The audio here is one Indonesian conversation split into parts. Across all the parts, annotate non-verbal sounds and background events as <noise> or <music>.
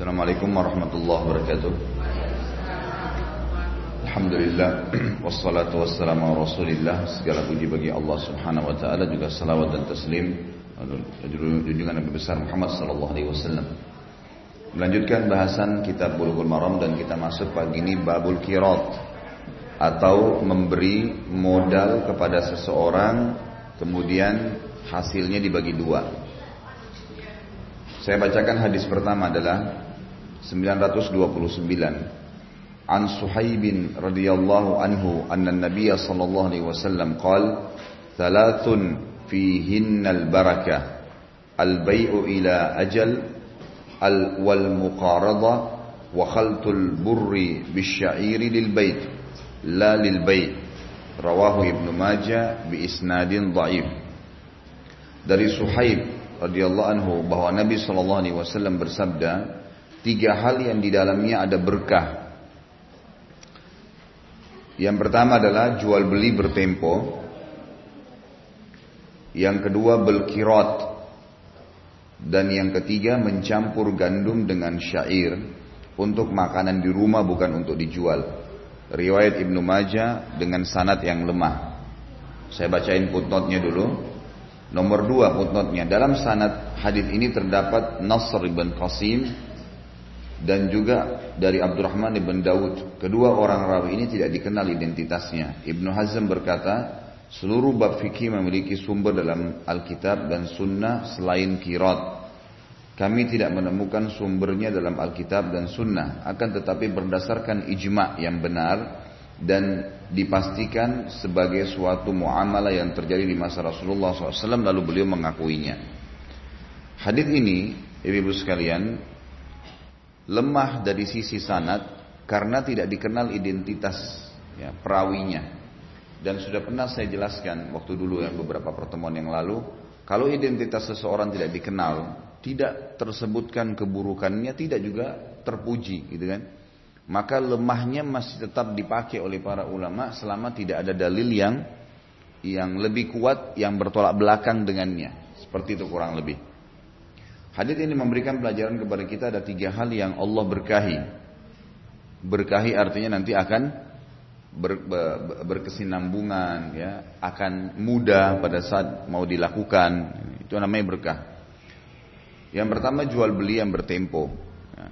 Assalamualaikum warahmatullahi wabarakatuh. Alhamdulillah <clears throat> Wassalatu wassalamu ala rasulillah. Segala puji bagi Allah subhanahu wa ta'ala Juga salawat dan taslim. Junjungan Nabi besar Muhammad sallallahu alaihi wasallam. Melanjutkan bahasan kitab Bulughul Maram Dan kita masuk pagi ini Babul Kirat Atau memberi modal kepada seseorang Kemudian hasilnya dibagi dua. Saya bacakan hadis pertama adalah 929 An Suhaib radhiyallahu anhu anna Nabiy sallallahu alaihi wasallam qala thalathun fihinna al-barakah al-bay'u ila ajal al wal muqarada wa khaltul burri bisya'iri lil bait la lil bait rawahu Ibnu Majah bi isnadin dhaif dari Suhaib radhiyallahu anhu bahwa Nabi sallallahu alaihi wasallam bersabda tiga hal yang di dalamnya ada berkah. Yang pertama adalah jual beli bertempo. Yang kedua belkirot. Dan yang ketiga mencampur gandum dengan syair untuk makanan di rumah bukan untuk dijual. Riwayat Ibnu Majah dengan sanad yang lemah. Saya bacain footnote-nya dulu. Nomor dua footnote-nya. Dalam sanad hadis ini terdapat Nasr ibn Qasim dan juga dari Abdurrahman ibn Daud. Kedua orang rawi ini tidak dikenal identitasnya. Ibnu Hazm berkata, seluruh bab fikih memiliki sumber dalam Alkitab dan Sunnah selain kirat. Kami tidak menemukan sumbernya dalam Alkitab dan Sunnah, akan tetapi berdasarkan ijma yang benar dan dipastikan sebagai suatu muamalah yang terjadi di masa Rasulullah SAW lalu beliau mengakuinya. Hadis ini, ibu-ibu sekalian, lemah dari sisi sanad karena tidak dikenal identitas ya, perawinya. Dan sudah pernah saya jelaskan waktu dulu yang beberapa pertemuan yang lalu, kalau identitas seseorang tidak dikenal, tidak tersebutkan keburukannya, tidak juga terpuji, gitu kan? Maka lemahnya masih tetap dipakai oleh para ulama selama tidak ada dalil yang yang lebih kuat yang bertolak belakang dengannya. Seperti itu kurang lebih. Hadis ini memberikan pelajaran kepada kita ada tiga hal yang Allah berkahi. Berkahi artinya nanti akan ber, ber, berkesinambungan, ya, akan mudah pada saat mau dilakukan. Itu namanya berkah. Yang pertama jual beli yang bertempo. Ya.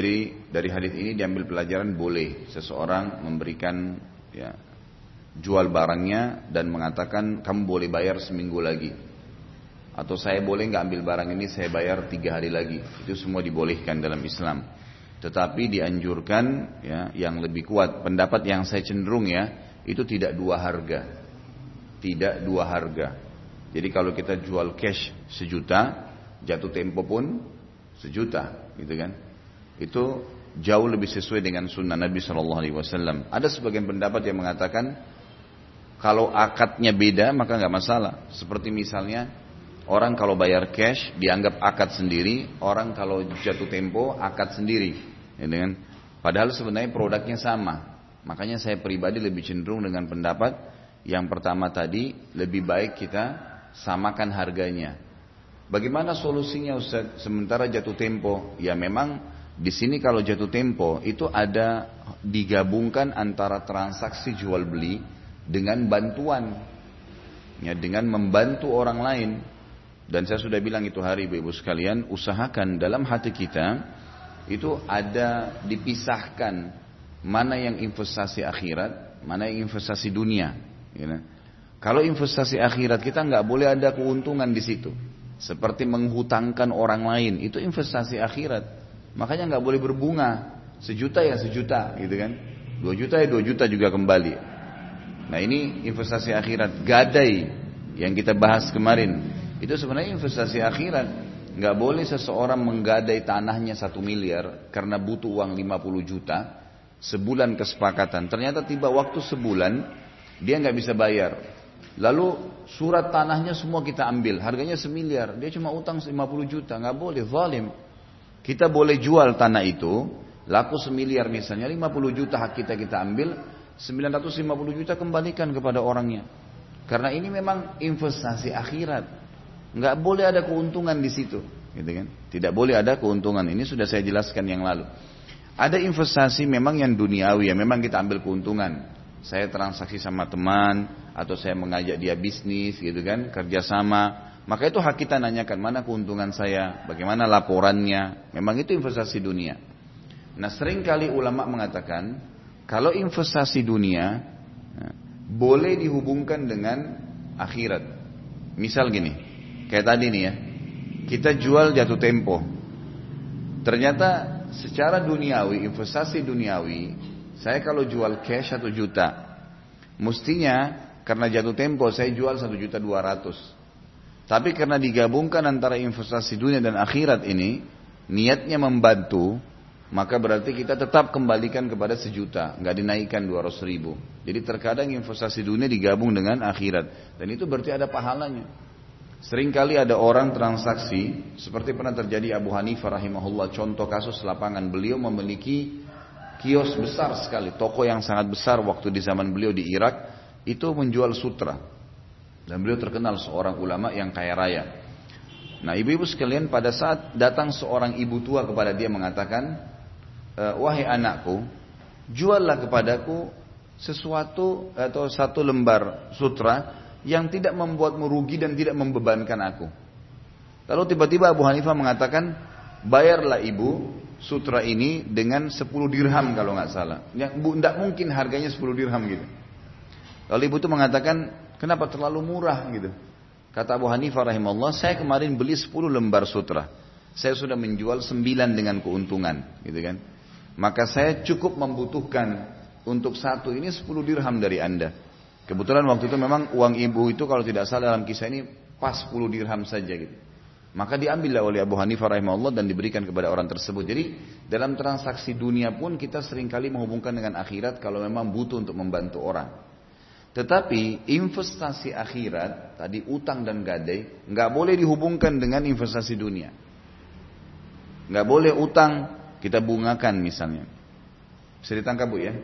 Jadi dari hadis ini diambil pelajaran boleh seseorang memberikan ya, jual barangnya dan mengatakan kamu boleh bayar seminggu lagi atau saya boleh nggak ambil barang ini saya bayar tiga hari lagi. Itu semua dibolehkan dalam Islam. Tetapi dianjurkan ya yang lebih kuat. Pendapat yang saya cenderung ya itu tidak dua harga. Tidak dua harga. Jadi kalau kita jual cash sejuta jatuh tempo pun sejuta gitu kan? Itu jauh lebih sesuai dengan sunnah Nabi Shallallahu Alaihi Wasallam. Ada sebagian pendapat yang mengatakan kalau akadnya beda maka nggak masalah. Seperti misalnya Orang kalau bayar cash dianggap akad sendiri, orang kalau jatuh tempo akad sendiri. Ya, dengan padahal sebenarnya produknya sama. Makanya saya pribadi lebih cenderung dengan pendapat yang pertama tadi lebih baik kita samakan harganya. Bagaimana solusinya Ustaz? Sementara jatuh tempo, ya memang di sini kalau jatuh tempo itu ada digabungkan antara transaksi jual beli dengan bantuan. Ya, dengan membantu orang lain. Dan saya sudah bilang itu hari ibu-ibu sekalian, usahakan dalam hati kita itu ada dipisahkan mana yang investasi akhirat, mana yang investasi dunia. Ya. Kalau investasi akhirat kita nggak boleh ada keuntungan di situ, seperti menghutangkan orang lain itu investasi akhirat. Makanya nggak boleh berbunga sejuta ya sejuta, gitu kan? Dua juta ya dua juta juga kembali. Nah ini investasi akhirat gadai yang kita bahas kemarin itu sebenarnya investasi akhirat. Nggak boleh seseorang menggadai tanahnya satu miliar karena butuh uang 50 juta. Sebulan kesepakatan. Ternyata tiba waktu sebulan dia nggak bisa bayar. Lalu surat tanahnya semua kita ambil. Harganya semiliar. Dia cuma utang 50 juta. Nggak boleh. Zalim. Kita boleh jual tanah itu. Laku semiliar misalnya. 50 juta hak kita kita ambil. 950 juta kembalikan kepada orangnya. Karena ini memang investasi akhirat. Nggak boleh ada keuntungan di situ. gitu kan? Tidak boleh ada keuntungan. Ini sudah saya jelaskan yang lalu. Ada investasi memang yang duniawi ya, memang kita ambil keuntungan. Saya transaksi sama teman atau saya mengajak dia bisnis gitu kan, kerjasama. Maka itu hak kita nanyakan mana keuntungan saya, bagaimana laporannya. Memang itu investasi dunia. Nah sering kali ulama mengatakan kalau investasi dunia ya, boleh dihubungkan dengan akhirat. Misal gini, kayak tadi nih ya, kita jual jatuh tempo. Ternyata secara duniawi, investasi duniawi, saya kalau jual cash satu juta, mestinya karena jatuh tempo saya jual satu juta dua ratus. Tapi karena digabungkan antara investasi dunia dan akhirat ini, niatnya membantu, maka berarti kita tetap kembalikan kepada sejuta, nggak dinaikkan dua ratus ribu. Jadi terkadang investasi dunia digabung dengan akhirat, dan itu berarti ada pahalanya. Seringkali ada orang transaksi seperti pernah terjadi Abu Hanifah rahimahullah contoh kasus lapangan beliau memiliki kios besar sekali toko yang sangat besar waktu di zaman beliau di Irak itu menjual sutra dan beliau terkenal seorang ulama yang kaya raya. Nah ibu-ibu sekalian pada saat datang seorang ibu tua kepada dia mengatakan e, wahai anakku juallah kepadaku sesuatu atau satu lembar sutra yang tidak membuatmu rugi dan tidak membebankan aku. Lalu tiba-tiba Abu Hanifah mengatakan, bayarlah ibu sutra ini dengan 10 dirham kalau nggak salah. Tidak mungkin harganya 10 dirham gitu. Lalu ibu itu mengatakan, kenapa terlalu murah gitu. Kata Abu Hanifah rahimahullah, saya kemarin beli 10 lembar sutra. Saya sudah menjual 9 dengan keuntungan, gitu kan. Maka saya cukup membutuhkan untuk satu ini 10 dirham dari anda. Kebetulan waktu itu memang uang ibu itu kalau tidak salah dalam kisah ini pas 10 dirham saja gitu. Maka diambillah oleh Abu Hanifah rahimahullah dan diberikan kepada orang tersebut. Jadi dalam transaksi dunia pun kita sering kali menghubungkan dengan akhirat kalau memang butuh untuk membantu orang. Tetapi investasi akhirat, tadi utang dan gadai, nggak boleh dihubungkan dengan investasi dunia. Nggak boleh utang kita bungakan misalnya. Bisa ditangkap bu ya?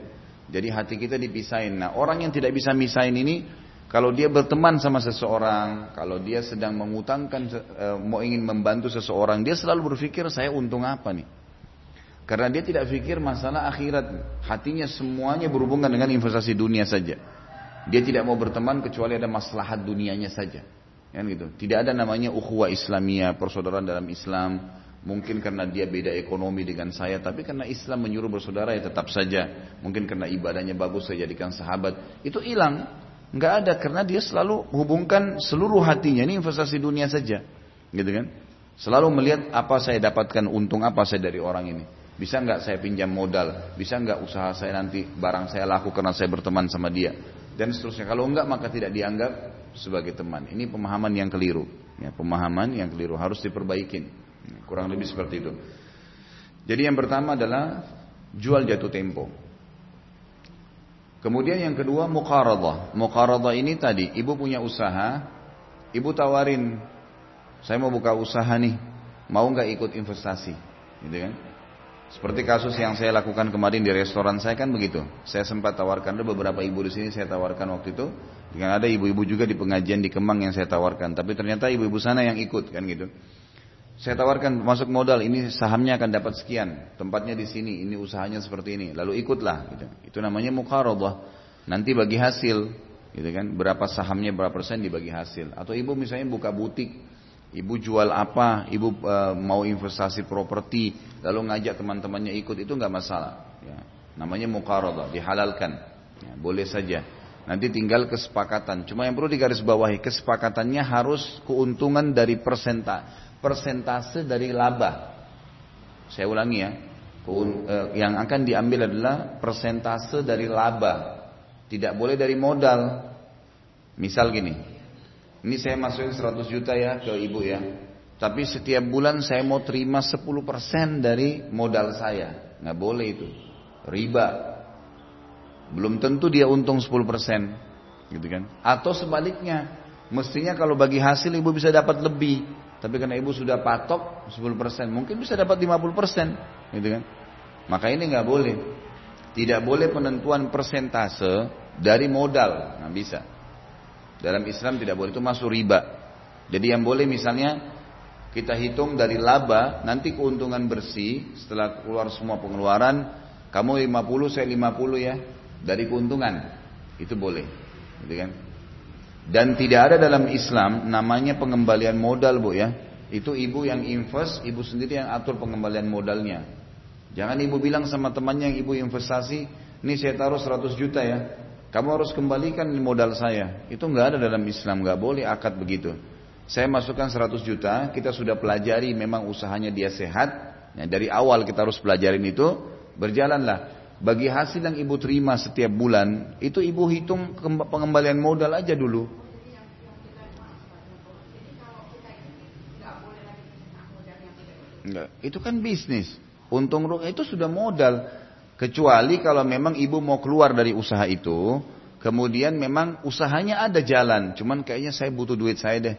Jadi hati kita dipisahin. Nah orang yang tidak bisa misahin ini, kalau dia berteman sama seseorang, kalau dia sedang mengutangkan, e, mau ingin membantu seseorang, dia selalu berpikir saya untung apa nih? Karena dia tidak pikir masalah akhirat. Hatinya semuanya berhubungan dengan investasi dunia saja. Dia tidak mau berteman kecuali ada maslahat dunianya saja. Kan gitu. Tidak ada namanya ukhuwah Islamiyah, persaudaraan dalam Islam, Mungkin karena dia beda ekonomi dengan saya, tapi karena Islam menyuruh bersaudara ya tetap saja. Mungkin karena ibadahnya bagus saya jadikan sahabat. Itu hilang. Nggak ada karena dia selalu hubungkan seluruh hatinya ini investasi dunia saja. Gitu kan? Selalu melihat apa saya dapatkan untung apa saya dari orang ini. Bisa nggak saya pinjam modal? Bisa nggak usaha saya nanti barang saya laku karena saya berteman sama dia? Dan seterusnya. Kalau enggak maka tidak dianggap sebagai teman. Ini pemahaman yang keliru. Ya, pemahaman yang keliru harus diperbaikin. Kurang lebih seperti itu. Jadi yang pertama adalah jual jatuh tempo. Kemudian yang kedua muqaradah. Muqaradah ini tadi ibu punya usaha, ibu tawarin, saya mau buka usaha nih, mau nggak ikut investasi, gitu kan? Seperti kasus yang saya lakukan kemarin di restoran saya kan begitu. Saya sempat tawarkan ada beberapa ibu di sini saya tawarkan waktu itu. Dengan ada ibu-ibu juga di pengajian di Kemang yang saya tawarkan. Tapi ternyata ibu-ibu sana yang ikut kan gitu. Saya tawarkan masuk modal, ini sahamnya akan dapat sekian, tempatnya di sini, ini usahanya seperti ini, lalu ikutlah. Gitu. Itu namanya mukarodah. Nanti bagi hasil, gitu kan? Berapa sahamnya, berapa persen dibagi hasil. Atau ibu misalnya buka butik, ibu jual apa, ibu e, mau investasi properti, lalu ngajak teman-temannya ikut, itu nggak masalah. Ya. Namanya mukarodah, dihalalkan, ya, boleh saja. Nanti tinggal kesepakatan. Cuma yang perlu digarisbawahi, kesepakatannya harus keuntungan dari persenta persentase dari laba. Saya ulangi ya. Eh, yang akan diambil adalah persentase dari laba. Tidak boleh dari modal. Misal gini. Ini saya masukin 100 juta ya ke ibu ya. Tapi setiap bulan saya mau terima 10% dari modal saya. Nggak boleh itu. Riba. Belum tentu dia untung 10%. Gitu kan. Atau sebaliknya. Mestinya kalau bagi hasil ibu bisa dapat lebih. Tapi karena ibu sudah patok 10%, mungkin bisa dapat 50%, gitu kan? Maka ini nggak boleh. Tidak boleh penentuan persentase dari modal, nggak bisa. Dalam Islam tidak boleh itu masuk riba. Jadi yang boleh misalnya kita hitung dari laba, nanti keuntungan bersih setelah keluar semua pengeluaran, kamu 50, saya 50 ya, dari keuntungan. Itu boleh. Gitu kan? Dan tidak ada dalam Islam namanya pengembalian modal bu ya. Itu ibu yang invest, ibu sendiri yang atur pengembalian modalnya. Jangan ibu bilang sama temannya yang ibu investasi, ini saya taruh 100 juta ya. Kamu harus kembalikan modal saya. Itu nggak ada dalam Islam, nggak boleh akad begitu. Saya masukkan 100 juta, kita sudah pelajari memang usahanya dia sehat. Ya, dari awal kita harus pelajarin itu, berjalanlah. Bagi hasil yang ibu terima setiap bulan, itu ibu hitung pengembalian modal aja dulu. Enggak, itu kan bisnis. Untung rugi itu sudah modal. Kecuali kalau memang ibu mau keluar dari usaha itu, kemudian memang usahanya ada jalan, cuman kayaknya saya butuh duit saya deh.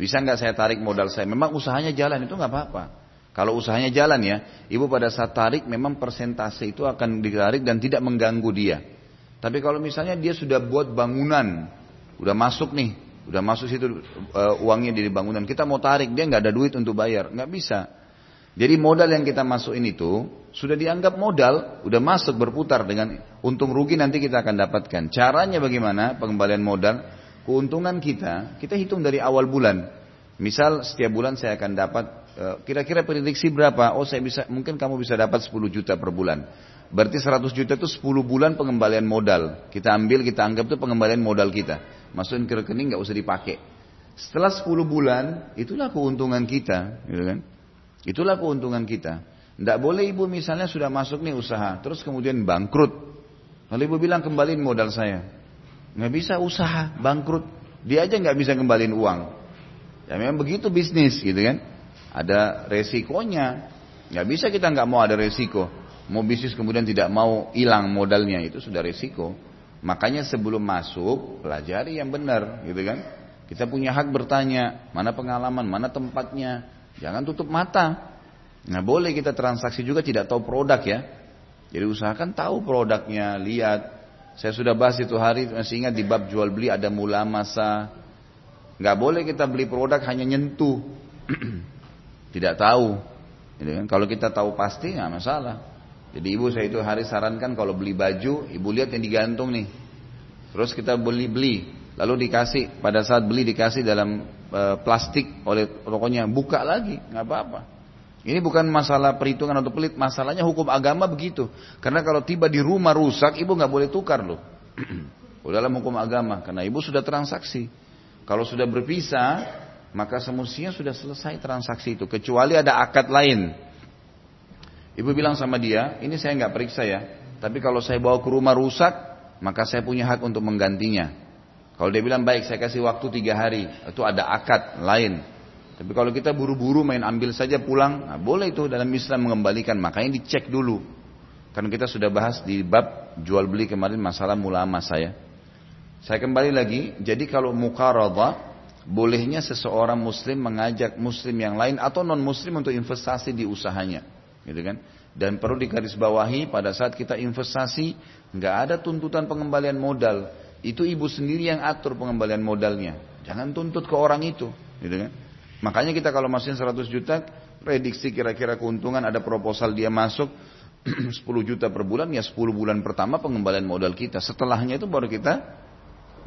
Bisa nggak saya tarik modal saya? Memang usahanya jalan itu nggak apa-apa. Kalau usahanya jalan ya, ibu pada saat tarik memang persentase itu akan ditarik dan tidak mengganggu dia. Tapi kalau misalnya dia sudah buat bangunan, udah masuk nih, udah masuk situ uh, uangnya di bangunan, kita mau tarik dia nggak ada duit untuk bayar, nggak bisa. Jadi modal yang kita masukin itu sudah dianggap modal, udah masuk berputar dengan untung rugi nanti kita akan dapatkan. Caranya bagaimana pengembalian modal? keuntungan kita, kita hitung dari awal bulan. Misal setiap bulan saya akan dapat kira-kira prediksi berapa? Oh saya bisa mungkin kamu bisa dapat 10 juta per bulan. Berarti 100 juta itu 10 bulan pengembalian modal. Kita ambil, kita anggap itu pengembalian modal kita. Masukin ke rekening nggak usah dipakai. Setelah 10 bulan, itulah keuntungan kita, gitu kan? Itulah keuntungan kita. Tidak boleh ibu misalnya sudah masuk nih usaha, terus kemudian bangkrut. Lalu ibu bilang kembaliin modal saya nggak bisa usaha, bangkrut. Dia aja nggak bisa kembaliin uang. Ya memang begitu bisnis gitu kan. Ada resikonya. Nggak bisa kita nggak mau ada resiko. Mau bisnis kemudian tidak mau hilang modalnya itu sudah resiko. Makanya sebelum masuk pelajari yang benar gitu kan. Kita punya hak bertanya mana pengalaman, mana tempatnya. Jangan tutup mata. Nah boleh kita transaksi juga tidak tahu produk ya. Jadi usahakan tahu produknya, lihat saya sudah bahas itu hari, masih ingat di bab jual beli ada mula masa. Nggak boleh kita beli produk hanya nyentuh. <clears throat> Tidak tahu. Jadi kan, kalau kita tahu pasti nggak masalah. Jadi ibu saya itu hari sarankan kalau beli baju, ibu lihat yang digantung nih. Terus kita beli-beli, lalu dikasih pada saat beli dikasih dalam e, plastik oleh tokonya, buka lagi, nggak apa-apa. Ini bukan masalah perhitungan atau pelit, masalahnya hukum agama begitu. Karena kalau tiba di rumah rusak, ibu nggak boleh tukar loh. <clears throat> dalam hukum agama, karena ibu sudah transaksi. Kalau sudah berpisah, maka semestinya sudah selesai transaksi itu. Kecuali ada akad lain. Ibu bilang sama dia, ini saya nggak periksa ya. Tapi kalau saya bawa ke rumah rusak, maka saya punya hak untuk menggantinya. Kalau dia bilang baik, saya kasih waktu tiga hari, itu ada akad lain. Tapi kalau kita buru-buru main ambil saja pulang, nah boleh itu dalam Islam mengembalikan. Makanya dicek dulu. Karena kita sudah bahas di bab jual beli kemarin masalah mulama saya. Saya kembali lagi, jadi kalau mukaradha, bolehnya seseorang muslim mengajak muslim yang lain atau non muslim untuk investasi di usahanya. Gitu kan? Dan perlu digarisbawahi pada saat kita investasi, nggak ada tuntutan pengembalian modal. Itu ibu sendiri yang atur pengembalian modalnya. Jangan tuntut ke orang itu. Gitu kan? Makanya kita kalau masukin 100 juta, prediksi kira-kira keuntungan ada proposal dia masuk <clears throat> 10 juta per bulan, ya 10 bulan pertama pengembalian modal kita. Setelahnya itu baru kita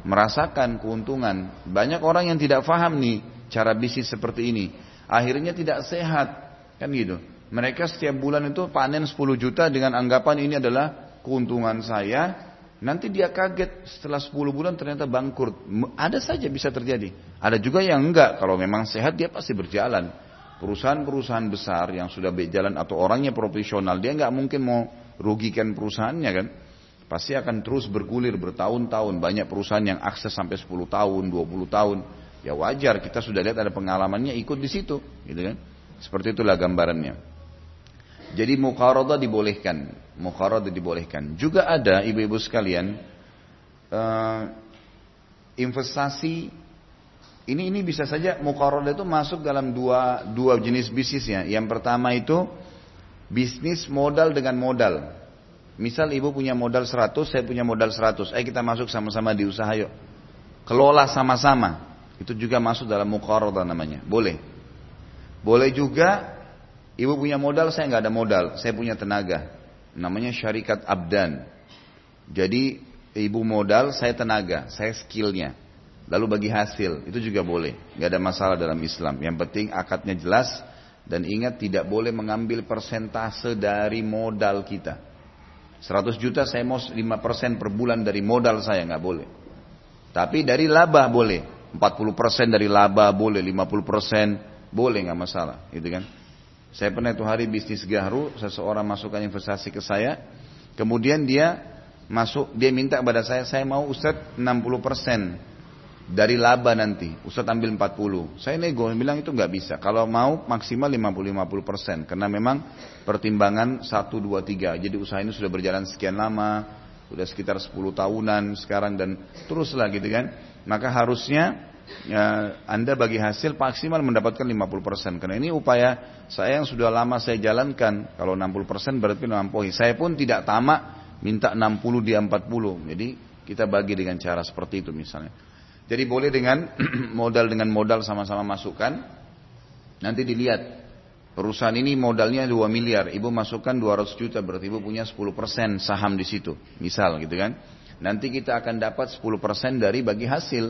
merasakan keuntungan. Banyak orang yang tidak paham nih cara bisnis seperti ini. Akhirnya tidak sehat. Kan gitu. Mereka setiap bulan itu panen 10 juta dengan anggapan ini adalah keuntungan saya Nanti dia kaget setelah 10 bulan ternyata bangkrut. Ada saja bisa terjadi. Ada juga yang enggak. Kalau memang sehat dia pasti berjalan. Perusahaan-perusahaan besar yang sudah berjalan atau orangnya profesional dia enggak mungkin mau rugikan perusahaannya kan. Pasti akan terus bergulir bertahun-tahun. Banyak perusahaan yang akses sampai 10 tahun, 20 tahun. Ya wajar kita sudah lihat ada pengalamannya ikut di situ, gitu kan. Seperti itulah gambarannya. Jadi muqaradah dibolehkan, muqaradah dibolehkan. Juga ada ibu-ibu sekalian uh, investasi ini ini bisa saja muqaradah itu masuk dalam dua dua jenis bisnisnya. Yang pertama itu bisnis modal dengan modal. Misal ibu punya modal 100, saya punya modal 100. Ayo kita masuk sama-sama di usaha yuk. Kelola sama-sama. Itu juga masuk dalam muqaradah namanya. Boleh. Boleh juga ibu punya modal, saya nggak ada modal, saya punya tenaga. Namanya syarikat abdan. Jadi ibu modal, saya tenaga, saya skillnya. Lalu bagi hasil, itu juga boleh. nggak ada masalah dalam Islam. Yang penting akadnya jelas dan ingat tidak boleh mengambil persentase dari modal kita. 100 juta saya mau 5% per bulan dari modal saya nggak boleh. Tapi dari laba boleh. 40% dari laba boleh, 50% boleh nggak masalah, gitu kan? Saya pernah itu hari bisnis gahru, seseorang masukkan investasi ke saya, kemudian dia masuk, dia minta kepada saya, saya mau Ustadz 60% dari laba nanti, Ustadz ambil 40. Saya nego, bilang itu nggak bisa. Kalau mau maksimal 50-50%, karena memang pertimbangan 1, 2, 3. Jadi usaha ini sudah berjalan sekian lama, sudah sekitar 10 tahunan sekarang dan teruslah gitu kan. Maka harusnya ya, Anda bagi hasil maksimal mendapatkan 50%. Karena ini upaya saya yang sudah lama saya jalankan. Kalau 60% berarti melampaui. Saya pun tidak tamak minta 60 dia 40. Jadi kita bagi dengan cara seperti itu misalnya. Jadi boleh dengan <clears throat> modal dengan modal sama-sama masukkan. Nanti dilihat perusahaan ini modalnya 2 miliar, ibu masukkan 200 juta berarti ibu punya 10% saham di situ. Misal gitu kan. Nanti kita akan dapat 10% dari bagi hasil.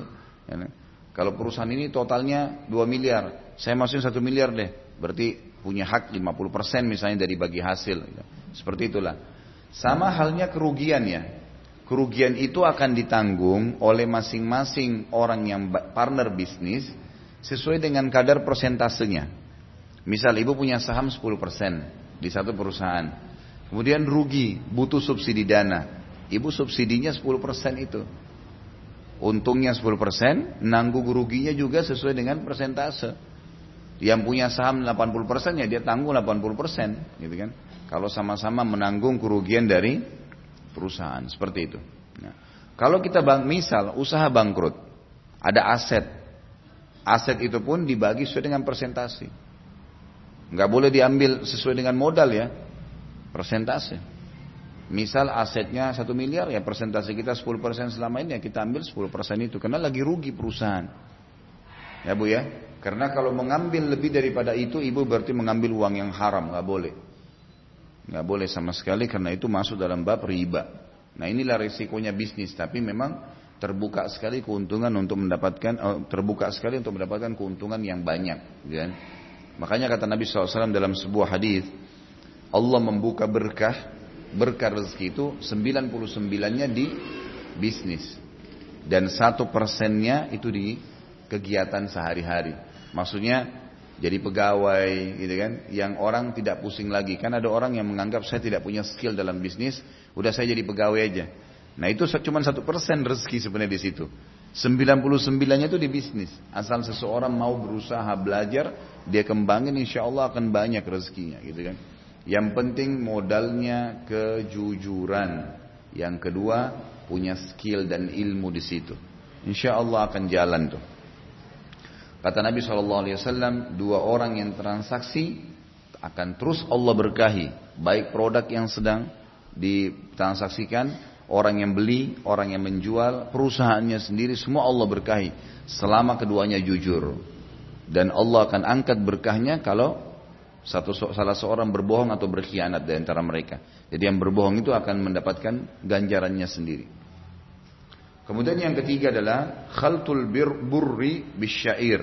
Ya, kan? Kalau perusahaan ini totalnya 2 miliar, saya masukin 1 miliar deh. Berarti punya hak 50% misalnya dari bagi hasil. Seperti itulah. Sama halnya kerugian ya. Kerugian itu akan ditanggung oleh masing-masing orang yang partner bisnis sesuai dengan kadar persentasenya. Misal ibu punya saham 10% di satu perusahaan. Kemudian rugi, butuh subsidi dana. Ibu subsidinya 10% itu. Untungnya 10%, nanggung ruginya juga sesuai dengan persentase. Yang punya saham 80% ya dia tanggung 80% gitu kan. Kalau sama-sama menanggung kerugian dari perusahaan seperti itu. Nah, kalau kita bang misal usaha bangkrut, ada aset. Aset itu pun dibagi sesuai dengan persentase. Nggak boleh diambil sesuai dengan modal ya, persentase. Misal asetnya satu miliar ya persentase kita 10% selama ini ya kita ambil 10% itu karena lagi rugi perusahaan. Ya Bu ya. Karena kalau mengambil lebih daripada itu ibu berarti mengambil uang yang haram nggak boleh. Nggak boleh sama sekali karena itu masuk dalam bab riba. Nah inilah risikonya bisnis tapi memang terbuka sekali keuntungan untuk mendapatkan oh, terbuka sekali untuk mendapatkan keuntungan yang banyak. Ya. Makanya kata Nabi SAW dalam sebuah hadis Allah membuka berkah berkah rezeki itu 99-nya di bisnis. Dan satu persennya itu di kegiatan sehari-hari. Maksudnya jadi pegawai gitu kan. Yang orang tidak pusing lagi. Kan ada orang yang menganggap saya tidak punya skill dalam bisnis. Udah saya jadi pegawai aja. Nah itu cuma satu persen rezeki sebenarnya di situ. 99-nya itu di bisnis. Asal seseorang mau berusaha belajar, dia kembangin insya Allah akan banyak rezekinya gitu kan. Yang penting modalnya kejujuran. Yang kedua punya skill dan ilmu di situ. Insya Allah akan jalan tuh. Kata Nabi SAW, dua orang yang transaksi akan terus Allah berkahi. Baik produk yang sedang ditransaksikan, orang yang beli, orang yang menjual, perusahaannya sendiri, semua Allah berkahi. Selama keduanya jujur. Dan Allah akan angkat berkahnya kalau satu salah seorang berbohong atau berkhianat di antara mereka. Jadi yang berbohong itu akan mendapatkan ganjarannya sendiri. Kemudian yang ketiga adalah khaltul bir burri bisyair.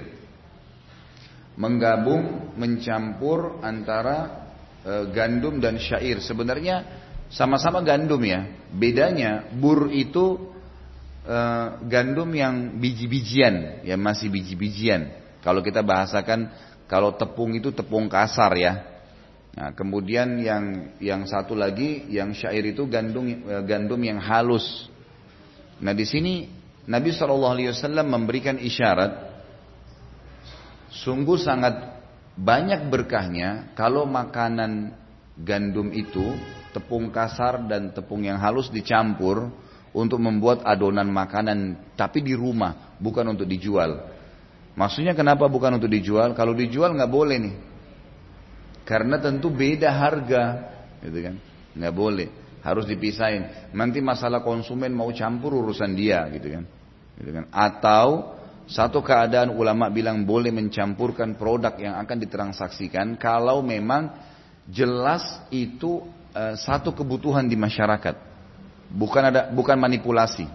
Menggabung, mencampur antara e, gandum dan syair. Sebenarnya sama-sama gandum ya. Bedanya bur itu e, gandum yang biji-bijian, yang masih biji-bijian. Kalau kita bahasakan kalau tepung itu tepung kasar ya. Nah, kemudian yang yang satu lagi yang syair itu gandum eh, gandum yang halus. Nah di sini Nabi Wasallam memberikan isyarat sungguh sangat banyak berkahnya kalau makanan gandum itu tepung kasar dan tepung yang halus dicampur untuk membuat adonan makanan tapi di rumah bukan untuk dijual. Maksudnya kenapa bukan untuk dijual? Kalau dijual nggak boleh nih. Karena tentu beda harga, gitu kan? Nggak boleh, harus dipisahin. Nanti masalah konsumen mau campur urusan dia, gitu kan? Gitu kan? Atau Satu keadaan ulama bilang boleh mencampurkan produk yang akan ditransaksikan kalau memang jelas itu uh, satu kebutuhan di masyarakat. Bukan ada bukan manipulasi.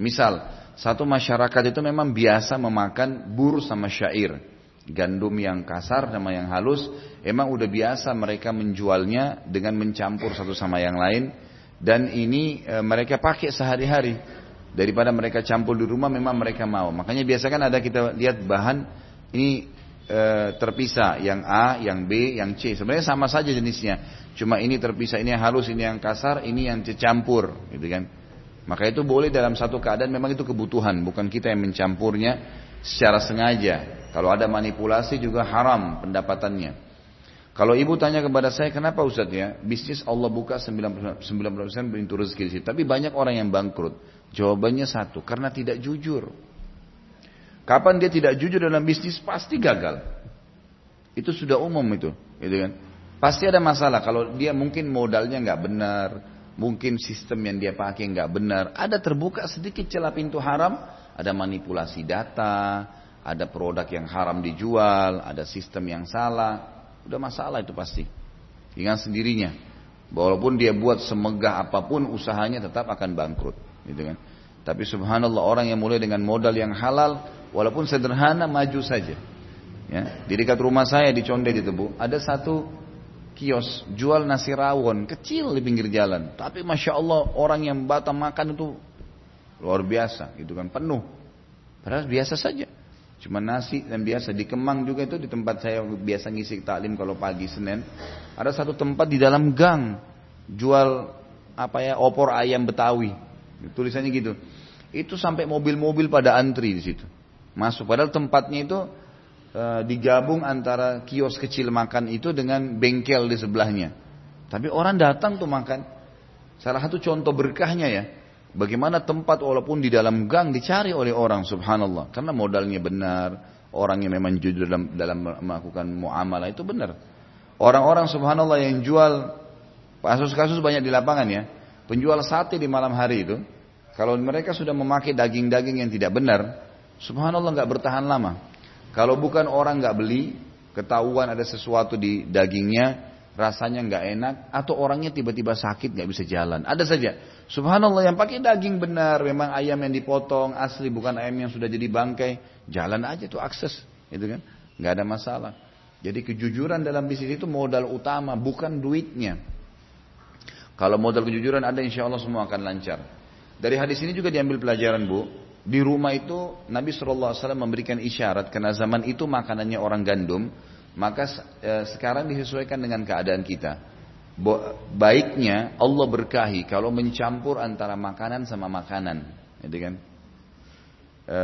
Misal, satu masyarakat itu memang biasa memakan bur sama syair. Gandum yang kasar sama yang halus, emang udah biasa mereka menjualnya dengan mencampur satu sama yang lain dan ini e, mereka pakai sehari-hari daripada mereka campur di rumah memang mereka mau. Makanya biasa kan ada kita lihat bahan ini e, terpisah, yang A, yang B, yang C. Sebenarnya sama saja jenisnya. Cuma ini terpisah, ini yang halus, ini yang kasar, ini yang campur, gitu kan. Maka itu boleh dalam satu keadaan memang itu kebutuhan, bukan kita yang mencampurnya secara sengaja. Kalau ada manipulasi juga haram pendapatannya. Kalau ibu tanya kepada saya, kenapa Ustaz ya? Bisnis Allah buka 90%, 90% pintu rezeki di situ. Tapi banyak orang yang bangkrut. Jawabannya satu, karena tidak jujur. Kapan dia tidak jujur dalam bisnis, pasti gagal. Itu sudah umum itu. Gitu kan? Pasti ada masalah. Kalau dia mungkin modalnya nggak benar, mungkin sistem yang dia pakai nggak benar. Ada terbuka sedikit celah pintu haram, ada manipulasi data, ada produk yang haram dijual, ada sistem yang salah. Udah masalah itu pasti. Dengan sendirinya. Walaupun dia buat semegah apa pun usahanya tetap akan bangkrut. Gitu kan. Tapi subhanallah orang yang mulai dengan modal yang halal. Walaupun sederhana maju saja. Ya, di dekat rumah saya di Conde di Tebu ada satu kios jual nasi rawon kecil di pinggir jalan. Tapi masya Allah orang yang Batam makan itu luar biasa, gitu kan penuh. Padahal biasa saja. Cuma nasi dan biasa di Kemang juga itu di tempat saya biasa ngisi taklim kalau pagi Senin. Ada satu tempat di dalam gang jual apa ya opor ayam Betawi. Tulisannya gitu. Itu sampai mobil-mobil pada antri di situ. Masuk padahal tempatnya itu e, digabung antara kios kecil makan itu dengan bengkel di sebelahnya. Tapi orang datang tuh makan. Salah satu contoh berkahnya ya. Bagaimana tempat walaupun di dalam gang dicari oleh orang subhanallah. Karena modalnya benar. Orang yang memang jujur dalam, dalam melakukan muamalah itu benar. Orang-orang subhanallah yang jual kasus-kasus banyak di lapangan ya. Penjual sate di malam hari itu. Kalau mereka sudah memakai daging-daging yang tidak benar. Subhanallah nggak bertahan lama. Kalau bukan orang nggak beli, ketahuan ada sesuatu di dagingnya, rasanya nggak enak, atau orangnya tiba-tiba sakit nggak bisa jalan. Ada saja. Subhanallah yang pakai daging benar, memang ayam yang dipotong asli bukan ayam yang sudah jadi bangkai, jalan aja tuh akses, itu kan, nggak ada masalah. Jadi kejujuran dalam bisnis itu modal utama, bukan duitnya. Kalau modal kejujuran ada, insya Allah semua akan lancar. Dari hadis ini juga diambil pelajaran bu, di rumah itu Nabi SAW memberikan isyarat karena zaman itu makanannya orang gandum, maka eh, sekarang disesuaikan dengan keadaan kita baiknya Allah berkahi kalau mencampur antara makanan sama makanan, gitu kan? E,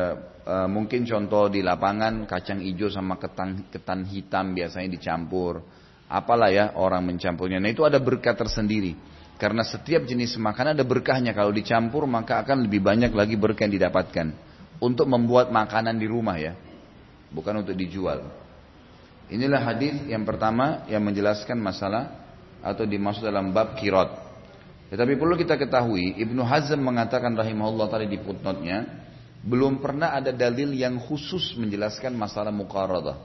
e, mungkin contoh di lapangan kacang hijau sama ketan ketan hitam biasanya dicampur. Apalah ya orang mencampurnya. Nah itu ada berkat tersendiri. Karena setiap jenis makanan ada berkahnya. Kalau dicampur maka akan lebih banyak lagi berkah yang didapatkan. Untuk membuat makanan di rumah ya. Bukan untuk dijual. Inilah hadis yang pertama yang menjelaskan masalah atau dimaksud dalam bab kirot. Tetapi perlu kita ketahui, Ibnu Hazm mengatakan rahimahullah tadi di footnote-nya, belum pernah ada dalil yang khusus menjelaskan masalah muqaradah.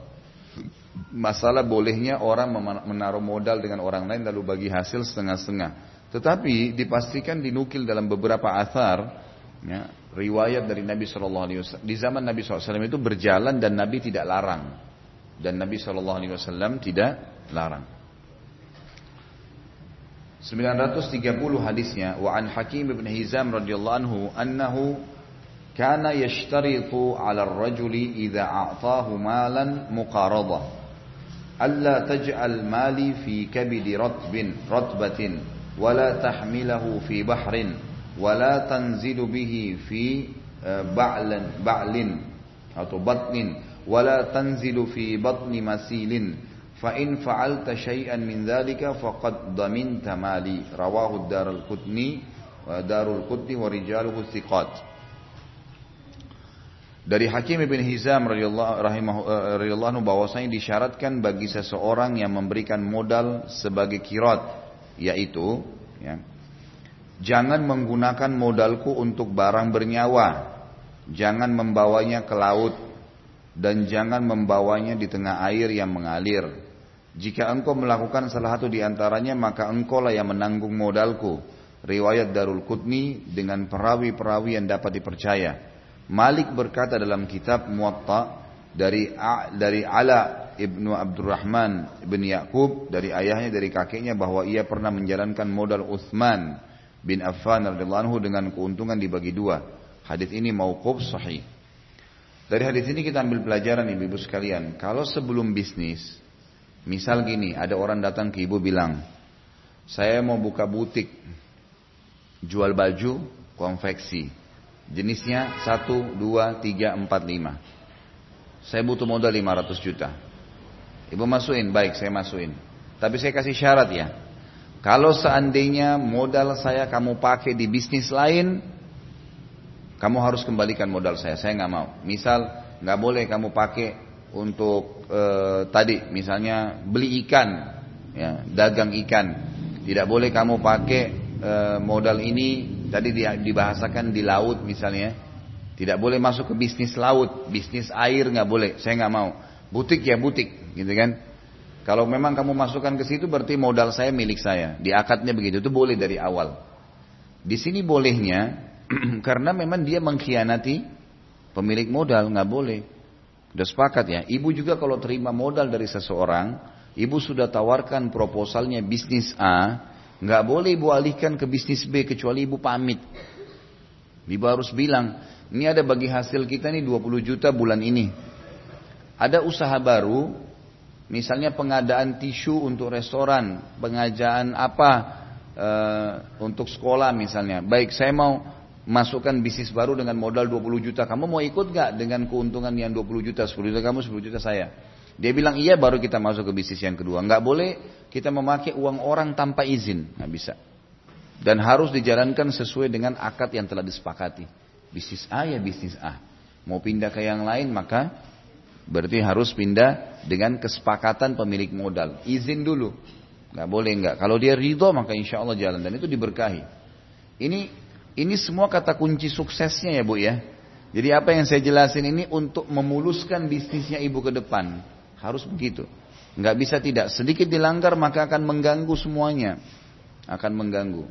Masalah bolehnya orang menaruh modal dengan orang lain lalu bagi hasil setengah-setengah. Tetapi dipastikan dinukil dalam beberapa athar, ya, riwayat dari Nabi Wasallam. Di zaman Nabi SAW itu berjalan dan Nabi tidak larang, dan Nabi Shallallahu Alaihi Wasallam tidak larang. 930 hadisnya wa an Hakim bin Hizam radhiyallahu anhu annahu kana yashtaritu 'ala ar-rajuli idza a'tahu malan muqaradah alla taj'al mali fi kabidi ratbin ratbatin wala tahmilahu fi bahrin wala tanzilu bihi fi ba'lan ba'lin atau batnin ولا تنزل في بطن مسيل فإن فعلت شيئا من ذلك فقد ضمنت مالي رواه الدار القطني ودار القطني ورجاله الثقات dari Hakim Ibn Hizam radhiyallahu eh, radhiyallahu anhu bahwasanya disyaratkan bagi seseorang yang memberikan modal sebagai kirat yaitu ya, jangan menggunakan modalku untuk barang bernyawa. Jangan membawanya ke laut dan jangan membawanya di tengah air yang mengalir. Jika engkau melakukan salah satu di antaranya, maka engkau lah yang menanggung modalku. Riwayat Darul Qutni dengan perawi-perawi yang dapat dipercaya. Malik berkata dalam kitab Muwatta dari dari Ala ibnu Abdurrahman ibn Yakub dari ayahnya dari kakeknya bahwa ia pernah menjalankan modal Uthman bin Affan radhiyallahu anhu dengan keuntungan dibagi dua. Hadis ini mauquf sahih. Dari hadis ini kita ambil pelajaran ibu-ibu sekalian. Kalau sebelum bisnis, misal gini, ada orang datang ke ibu bilang, saya mau buka butik, jual baju, konveksi. Jenisnya 1, 2, 3, 4, 5. Saya butuh modal 500 juta. Ibu masukin, baik saya masukin. Tapi saya kasih syarat ya. Kalau seandainya modal saya kamu pakai di bisnis lain, kamu harus kembalikan modal saya, saya nggak mau. Misal nggak boleh kamu pakai untuk e, tadi, misalnya beli ikan, ya, dagang ikan. Tidak boleh kamu pakai e, modal ini tadi dibahasakan di laut misalnya. Tidak boleh masuk ke bisnis laut, bisnis air nggak boleh. Saya nggak mau. Butik ya butik, gitu kan? Kalau memang kamu masukkan ke situ berarti modal saya milik saya. Di akadnya begitu itu boleh dari awal. Di sini bolehnya <clears throat> karena memang dia mengkhianati pemilik modal, nggak boleh. Sudah sepakat ya. Ibu juga kalau terima modal dari seseorang, ibu sudah tawarkan proposalnya bisnis A, nggak boleh ibu alihkan ke bisnis B kecuali ibu pamit. Ibu harus bilang, ini ada bagi hasil kita nih 20 juta bulan ini. Ada usaha baru, misalnya pengadaan tisu untuk restoran, pengajian apa e, untuk sekolah misalnya. Baik, saya mau masukkan bisnis baru dengan modal 20 juta. Kamu mau ikut gak dengan keuntungan yang 20 juta, 10 juta kamu, 10 juta saya. Dia bilang iya baru kita masuk ke bisnis yang kedua. Nggak boleh kita memakai uang orang tanpa izin. Nggak bisa. Dan harus dijalankan sesuai dengan akad yang telah disepakati. Bisnis A ya bisnis A. Mau pindah ke yang lain maka berarti harus pindah dengan kesepakatan pemilik modal. Izin dulu. Nggak boleh nggak. Kalau dia ridho maka insya Allah jalan. Dan itu diberkahi. Ini ini semua kata kunci suksesnya ya Bu ya. Jadi apa yang saya jelasin ini untuk memuluskan bisnisnya ibu ke depan. Harus begitu. Nggak bisa tidak. Sedikit dilanggar maka akan mengganggu semuanya. Akan mengganggu.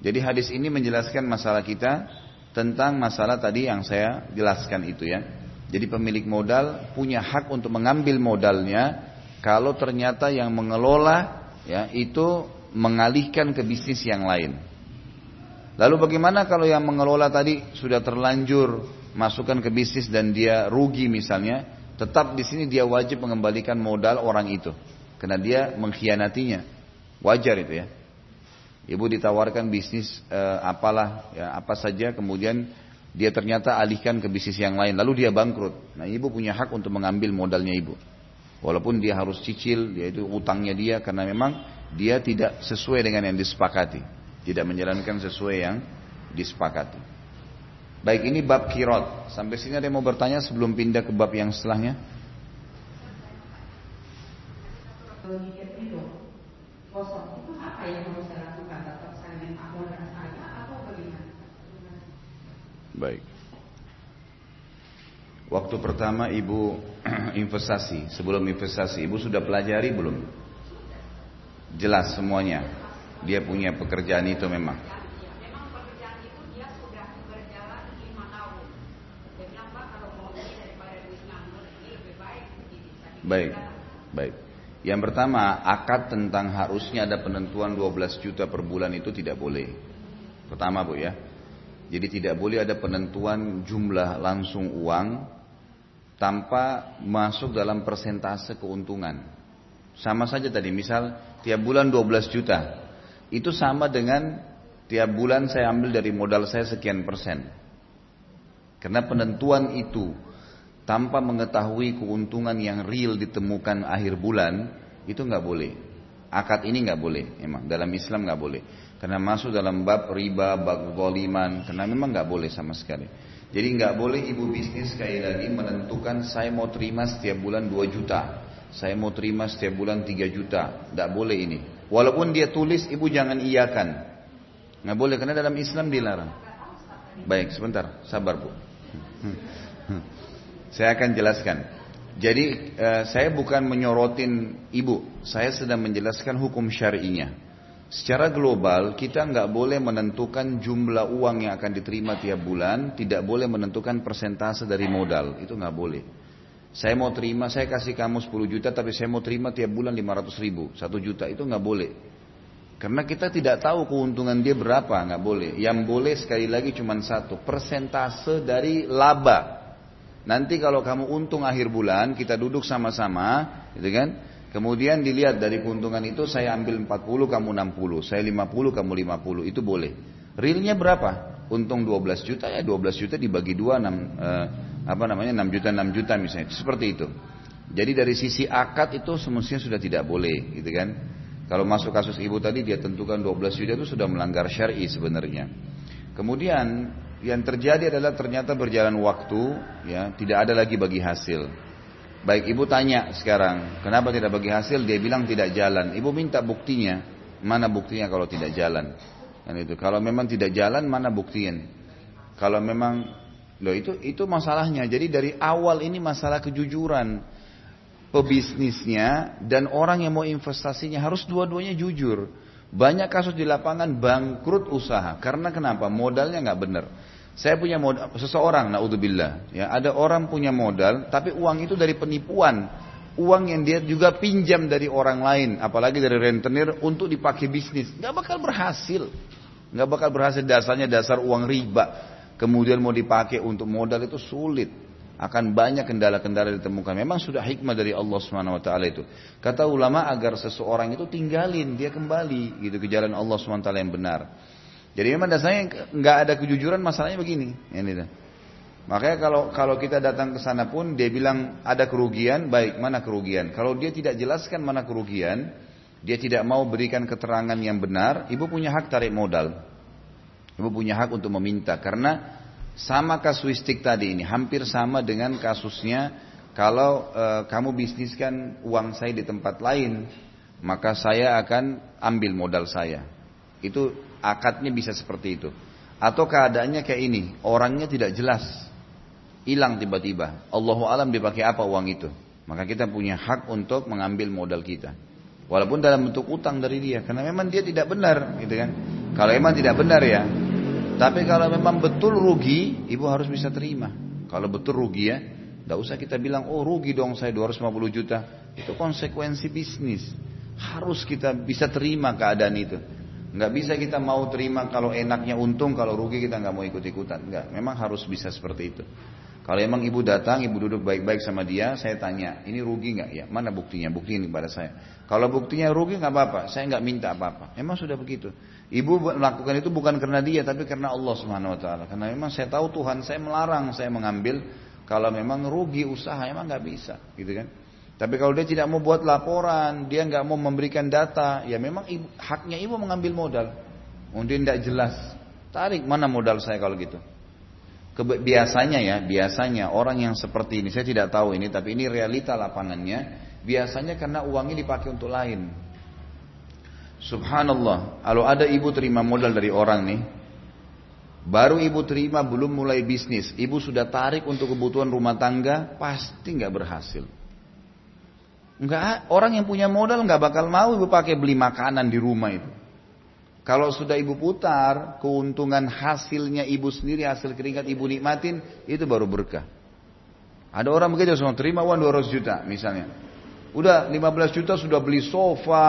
Jadi hadis ini menjelaskan masalah kita tentang masalah tadi yang saya jelaskan itu ya. Jadi pemilik modal punya hak untuk mengambil modalnya kalau ternyata yang mengelola ya itu mengalihkan ke bisnis yang lain. Lalu bagaimana kalau yang mengelola tadi sudah terlanjur masukkan ke bisnis dan dia rugi misalnya, tetap di sini dia wajib mengembalikan modal orang itu karena dia mengkhianatinya. Wajar itu ya. Ibu ditawarkan bisnis eh, apalah ya apa saja kemudian dia ternyata alihkan ke bisnis yang lain lalu dia bangkrut. Nah, ibu punya hak untuk mengambil modalnya ibu. Walaupun dia harus cicil, yaitu utangnya dia karena memang dia tidak sesuai dengan yang disepakati. Tidak menjalankan sesuai yang disepakati. Baik ini bab kirot. Sampai sini ada yang mau bertanya sebelum pindah ke bab yang setelahnya? Baik. Waktu pertama ibu <clears throat> investasi, sebelum investasi, ibu sudah pelajari belum? Jelas semuanya. Dia punya pekerjaan itu memang. Baik, baik. Yang pertama, akad tentang harusnya ada penentuan 12 juta per bulan itu tidak boleh. Pertama Bu ya. Jadi tidak boleh ada penentuan jumlah langsung uang tanpa masuk dalam persentase keuntungan. Sama saja tadi, misal tiap bulan 12 juta itu sama dengan tiap bulan saya ambil dari modal saya sekian persen. Karena penentuan itu tanpa mengetahui keuntungan yang real ditemukan akhir bulan itu nggak boleh. Akad ini nggak boleh, emang dalam Islam nggak boleh. Karena masuk dalam bab riba, bab goliman, karena memang nggak boleh sama sekali. Jadi nggak boleh ibu bisnis sekali lagi menentukan saya mau terima setiap bulan 2 juta, saya mau terima setiap bulan 3 juta, nggak boleh ini. Walaupun dia tulis, ibu jangan iyakan. Nggak boleh karena dalam Islam dilarang. Baik, sebentar, sabar bu. <laughs> Saya akan jelaskan. Jadi eh, saya bukan menyorotin ibu, saya sedang menjelaskan hukum syari'inya. Secara global kita nggak boleh menentukan jumlah uang yang akan diterima tiap bulan, tidak boleh menentukan persentase dari modal, itu nggak boleh. Saya mau terima, saya kasih kamu 10 juta, tapi saya mau terima tiap bulan 500 ribu, 1 juta, itu nggak boleh. Karena kita tidak tahu keuntungan dia berapa, nggak boleh. Yang boleh sekali lagi cuma satu, persentase dari laba. Nanti kalau kamu untung akhir bulan, kita duduk sama-sama, gitu kan? Kemudian dilihat dari keuntungan itu saya ambil 40, kamu 60, saya 50, kamu 50, itu boleh. Realnya berapa? Untung 12 juta ya 12 juta dibagi 2 6 eh, apa namanya 6 juta 6 juta misalnya. Seperti itu. Jadi dari sisi akad itu semestinya sudah tidak boleh, gitu kan? Kalau masuk kasus ibu tadi dia tentukan 12 juta itu sudah melanggar syar'i sebenarnya. Kemudian yang terjadi adalah ternyata berjalan waktu ya tidak ada lagi bagi hasil. Baik ibu tanya sekarang, kenapa tidak bagi hasil? Dia bilang tidak jalan. Ibu minta buktinya, mana buktinya kalau tidak jalan? Dan itu kalau memang tidak jalan, mana buktinya? Kalau memang, loh itu itu masalahnya. Jadi dari awal ini masalah kejujuran pebisnisnya dan orang yang mau investasinya harus dua-duanya jujur. Banyak kasus di lapangan bangkrut usaha karena kenapa? Modalnya nggak benar. Saya punya modal, seseorang, naudzubillah, ya ada orang punya modal, tapi uang itu dari penipuan, uang yang dia juga pinjam dari orang lain, apalagi dari rentenir untuk dipakai bisnis, nggak bakal berhasil, nggak bakal berhasil dasarnya dasar uang riba, kemudian mau dipakai untuk modal itu sulit, akan banyak kendala-kendala ditemukan. Memang sudah hikmah dari Allah Subhanahu wa taala itu. Kata ulama agar seseorang itu tinggalin dia kembali gitu ke jalan Allah Subhanahu wa taala yang benar. Jadi memang dasarnya nggak ada kejujuran masalahnya begini. Ini Makanya kalau kalau kita datang ke sana pun dia bilang ada kerugian, baik mana kerugian. Kalau dia tidak jelaskan mana kerugian, dia tidak mau berikan keterangan yang benar, ibu punya hak tarik modal. Ibu punya hak untuk meminta karena sama kasuistik tadi ini hampir sama dengan kasusnya kalau e, kamu bisniskan uang saya di tempat lain, maka saya akan ambil modal saya. Itu akadnya bisa seperti itu. Atau keadaannya kayak ini, orangnya tidak jelas. Hilang tiba-tiba. Allahu alam dipakai apa uang itu. Maka kita punya hak untuk mengambil modal kita. Walaupun dalam bentuk utang dari dia. Karena memang dia tidak benar. gitu kan. Kalau memang tidak benar ya. Tapi kalau memang betul rugi, ibu harus bisa terima. Kalau betul rugi ya, tidak usah kita bilang, oh rugi dong saya 250 juta. Itu konsekuensi bisnis. Harus kita bisa terima keadaan itu. Nggak bisa kita mau terima kalau enaknya untung, kalau rugi kita nggak mau ikut-ikutan. Nggak, memang harus bisa seperti itu. Kalau emang ibu datang, ibu duduk baik-baik sama dia, saya tanya, ini rugi nggak? Ya, mana buktinya? Bukti ini kepada saya. Kalau buktinya rugi nggak apa-apa, saya nggak minta apa-apa. Emang sudah begitu. Ibu melakukan itu bukan karena dia, tapi karena Allah Subhanahu Wa Taala. Karena memang saya tahu Tuhan saya melarang saya mengambil kalau memang rugi usaha, emang nggak bisa, gitu kan? Tapi kalau dia tidak mau buat laporan, dia nggak mau memberikan data, ya memang ibu, haknya ibu mengambil modal. Mungkin tidak jelas. Tarik mana modal saya kalau gitu. Biasanya ya, biasanya orang yang seperti ini, saya tidak tahu ini, tapi ini realita lapangannya. Biasanya karena uangnya dipakai untuk lain. Subhanallah, kalau ada ibu terima modal dari orang nih, baru ibu terima belum mulai bisnis, ibu sudah tarik untuk kebutuhan rumah tangga, pasti nggak berhasil. Enggak, orang yang punya modal nggak bakal mau ibu pakai beli makanan di rumah itu. Kalau sudah ibu putar, keuntungan hasilnya ibu sendiri, hasil keringat ibu nikmatin, itu baru berkah. Ada orang begitu, semua terima uang 200 juta misalnya. Udah 15 juta sudah beli sofa,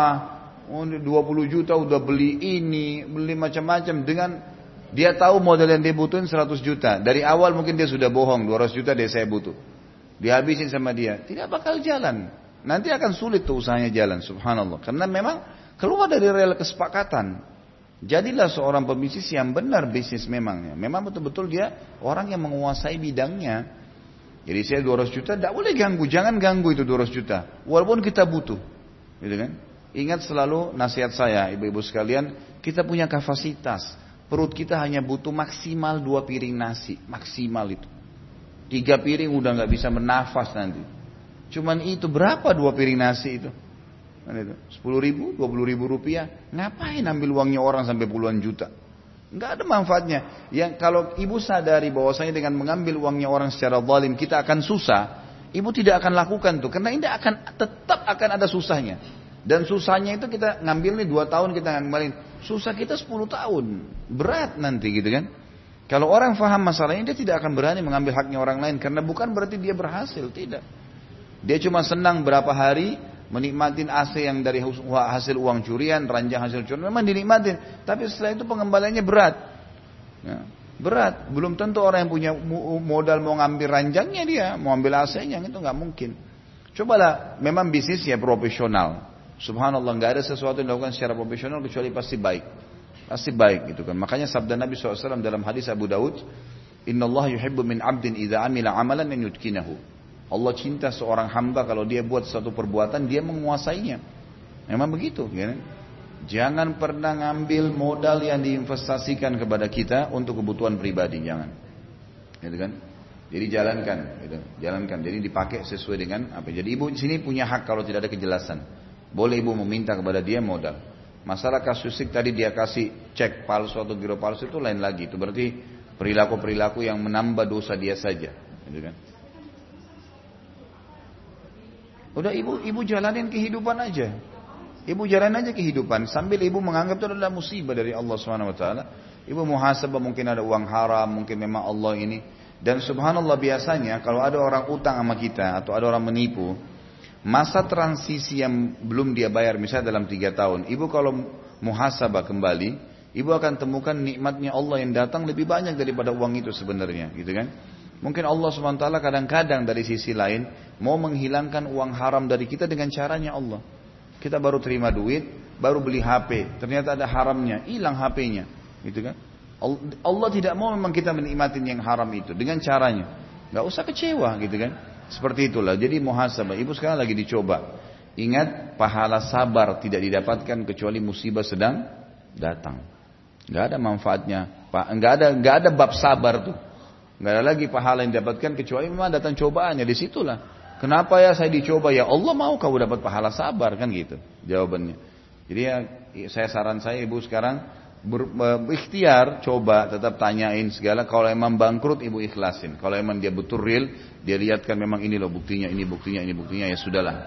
20 juta udah beli ini, beli macam-macam dengan dia tahu modal yang dia butuhin 100 juta. Dari awal mungkin dia sudah bohong, 200 juta dia saya butuh. Dihabisin sama dia, tidak bakal jalan. Nanti akan sulit tuh usahanya jalan, subhanallah. Karena memang keluar dari rel kesepakatan. Jadilah seorang pebisnis yang benar bisnis memangnya. Memang betul-betul dia orang yang menguasai bidangnya. Jadi saya 200 juta, tidak boleh ganggu. Jangan ganggu itu 200 juta. Walaupun kita butuh. Gitu kan? Ingat selalu nasihat saya, ibu-ibu sekalian. Kita punya kapasitas. Perut kita hanya butuh maksimal dua piring nasi. Maksimal itu. Tiga piring udah nggak bisa bernafas nanti. Cuman itu berapa dua piring nasi itu? Kan. Sepuluh ribu, dua puluh ribu rupiah. Ngapain ambil uangnya orang sampai puluhan juta? Nggak ada manfaatnya. Yang kalau ibu sadari bahwasanya dengan mengambil uangnya orang secara zalim kita akan susah, ibu tidak akan lakukan tuh karena ini akan tetap akan ada susahnya. Dan susahnya itu kita ngambil nih dua tahun kita ngambilin, susah kita 10 tahun, berat nanti gitu kan. Kalau orang faham masalahnya dia tidak akan berani mengambil haknya orang lain karena bukan berarti dia berhasil, tidak. Dia cuma senang berapa hari menikmatin AC yang dari hasil uang curian, ranjang hasil curian, memang dinikmatin. Tapi setelah itu pengembaliannya berat. Ya, berat. Belum tentu orang yang punya modal mau ngambil ranjangnya dia, mau ambil AC-nya itu nggak mungkin. Cobalah, memang bisnis ya profesional. Subhanallah nggak ada sesuatu yang dilakukan secara profesional kecuali pasti baik. Pasti baik gitu kan. Makanya sabda Nabi SAW dalam hadis Abu Daud, Inna Allah yuhibbu min abdin idha amila amalan yang yutkinahu. Allah cinta seorang hamba kalau dia buat satu perbuatan dia menguasainya. Memang begitu, ya. Kan? Jangan pernah ngambil modal yang diinvestasikan kepada kita untuk kebutuhan pribadi, jangan. Gitu kan? Jadi jalankan, gitu. jalankan. Jadi dipakai sesuai dengan apa. Jadi ibu di sini punya hak kalau tidak ada kejelasan. Boleh ibu meminta kepada dia modal. Masalah kasusik tadi dia kasih cek palsu atau giro palsu itu lain lagi. Itu berarti perilaku-perilaku yang menambah dosa dia saja. Gitu kan? Udah ibu ibu jalanin kehidupan aja. Ibu jalan aja kehidupan sambil ibu menganggap itu adalah musibah dari Allah taala. Ibu muhasabah mungkin ada uang haram, mungkin memang Allah ini. Dan subhanallah biasanya kalau ada orang utang sama kita atau ada orang menipu, masa transisi yang belum dia bayar misalnya dalam tiga tahun, ibu kalau muhasabah kembali, ibu akan temukan nikmatnya Allah yang datang lebih banyak daripada uang itu sebenarnya, gitu kan? Mungkin Allah SWT kadang-kadang dari sisi lain mau menghilangkan uang haram dari kita dengan caranya Allah. Kita baru terima duit, baru beli HP, ternyata ada haramnya, hilang HP-nya, gitu kan? Allah tidak mau memang kita menikmati yang haram itu dengan caranya. Gak usah kecewa gitu kan. Seperti itulah. Jadi muhasabah. Ibu sekarang lagi dicoba. Ingat pahala sabar tidak didapatkan kecuali musibah sedang datang. Gak ada manfaatnya. Gak ada, gak ada bab sabar tuh. Nggak ada lagi pahala yang didapatkan kecuali memang datang cobaannya. Di situlah. Kenapa ya saya dicoba? Ya Allah mau kau dapat pahala sabar kan gitu jawabannya. Jadi ya saya saran saya ibu sekarang ber, berikhtiar coba tetap tanyain segala kalau emang bangkrut ibu ikhlasin kalau emang dia betul real dia lihatkan memang ini loh buktinya ini buktinya ini buktinya ya sudahlah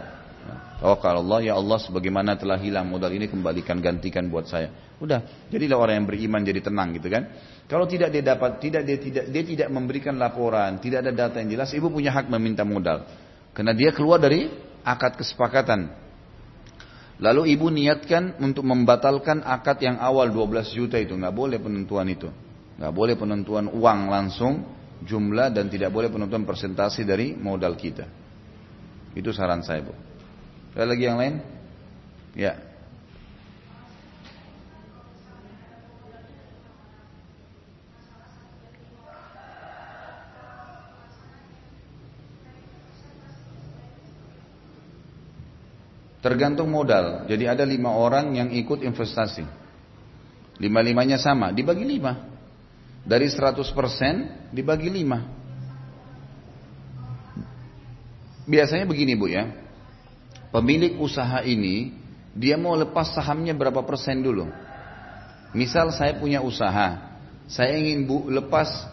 Oh kalau Allah ya Allah sebagaimana telah hilang modal ini kembalikan gantikan buat saya udah jadilah orang yang beriman jadi tenang gitu kan kalau tidak dia dapat, tidak dia tidak dia tidak memberikan laporan, tidak ada data yang jelas, ibu punya hak meminta modal. Karena dia keluar dari akad kesepakatan. Lalu ibu niatkan untuk membatalkan akad yang awal 12 juta itu, nggak boleh penentuan itu. Nggak boleh penentuan uang langsung, jumlah dan tidak boleh penentuan presentasi dari modal kita. Itu saran saya, Bu. Ada lagi yang lain? Ya. Tergantung modal. Jadi ada lima orang yang ikut investasi. Lima-limanya sama, dibagi lima. Dari 100% dibagi lima. Biasanya begini bu ya. Pemilik usaha ini, dia mau lepas sahamnya berapa persen dulu. Misal saya punya usaha, saya ingin bu lepas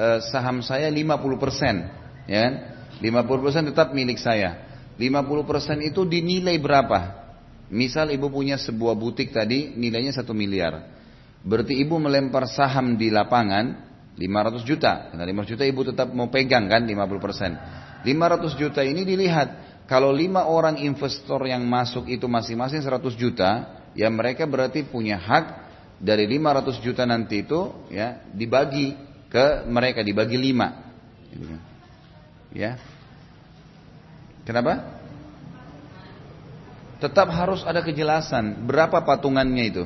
eh, saham saya 50 persen, ya 50 kan? persen tetap milik saya. 50% itu dinilai berapa? Misal ibu punya sebuah butik tadi nilainya 1 miliar. Berarti ibu melempar saham di lapangan 500 juta. Karena 500 juta ibu tetap mau pegang kan 50%. 500 juta ini dilihat. Kalau lima orang investor yang masuk itu masing-masing 100 juta, ya mereka berarti punya hak dari 500 juta nanti itu ya dibagi ke mereka dibagi lima. Ya, Kenapa? Tetap harus ada kejelasan berapa patungannya itu.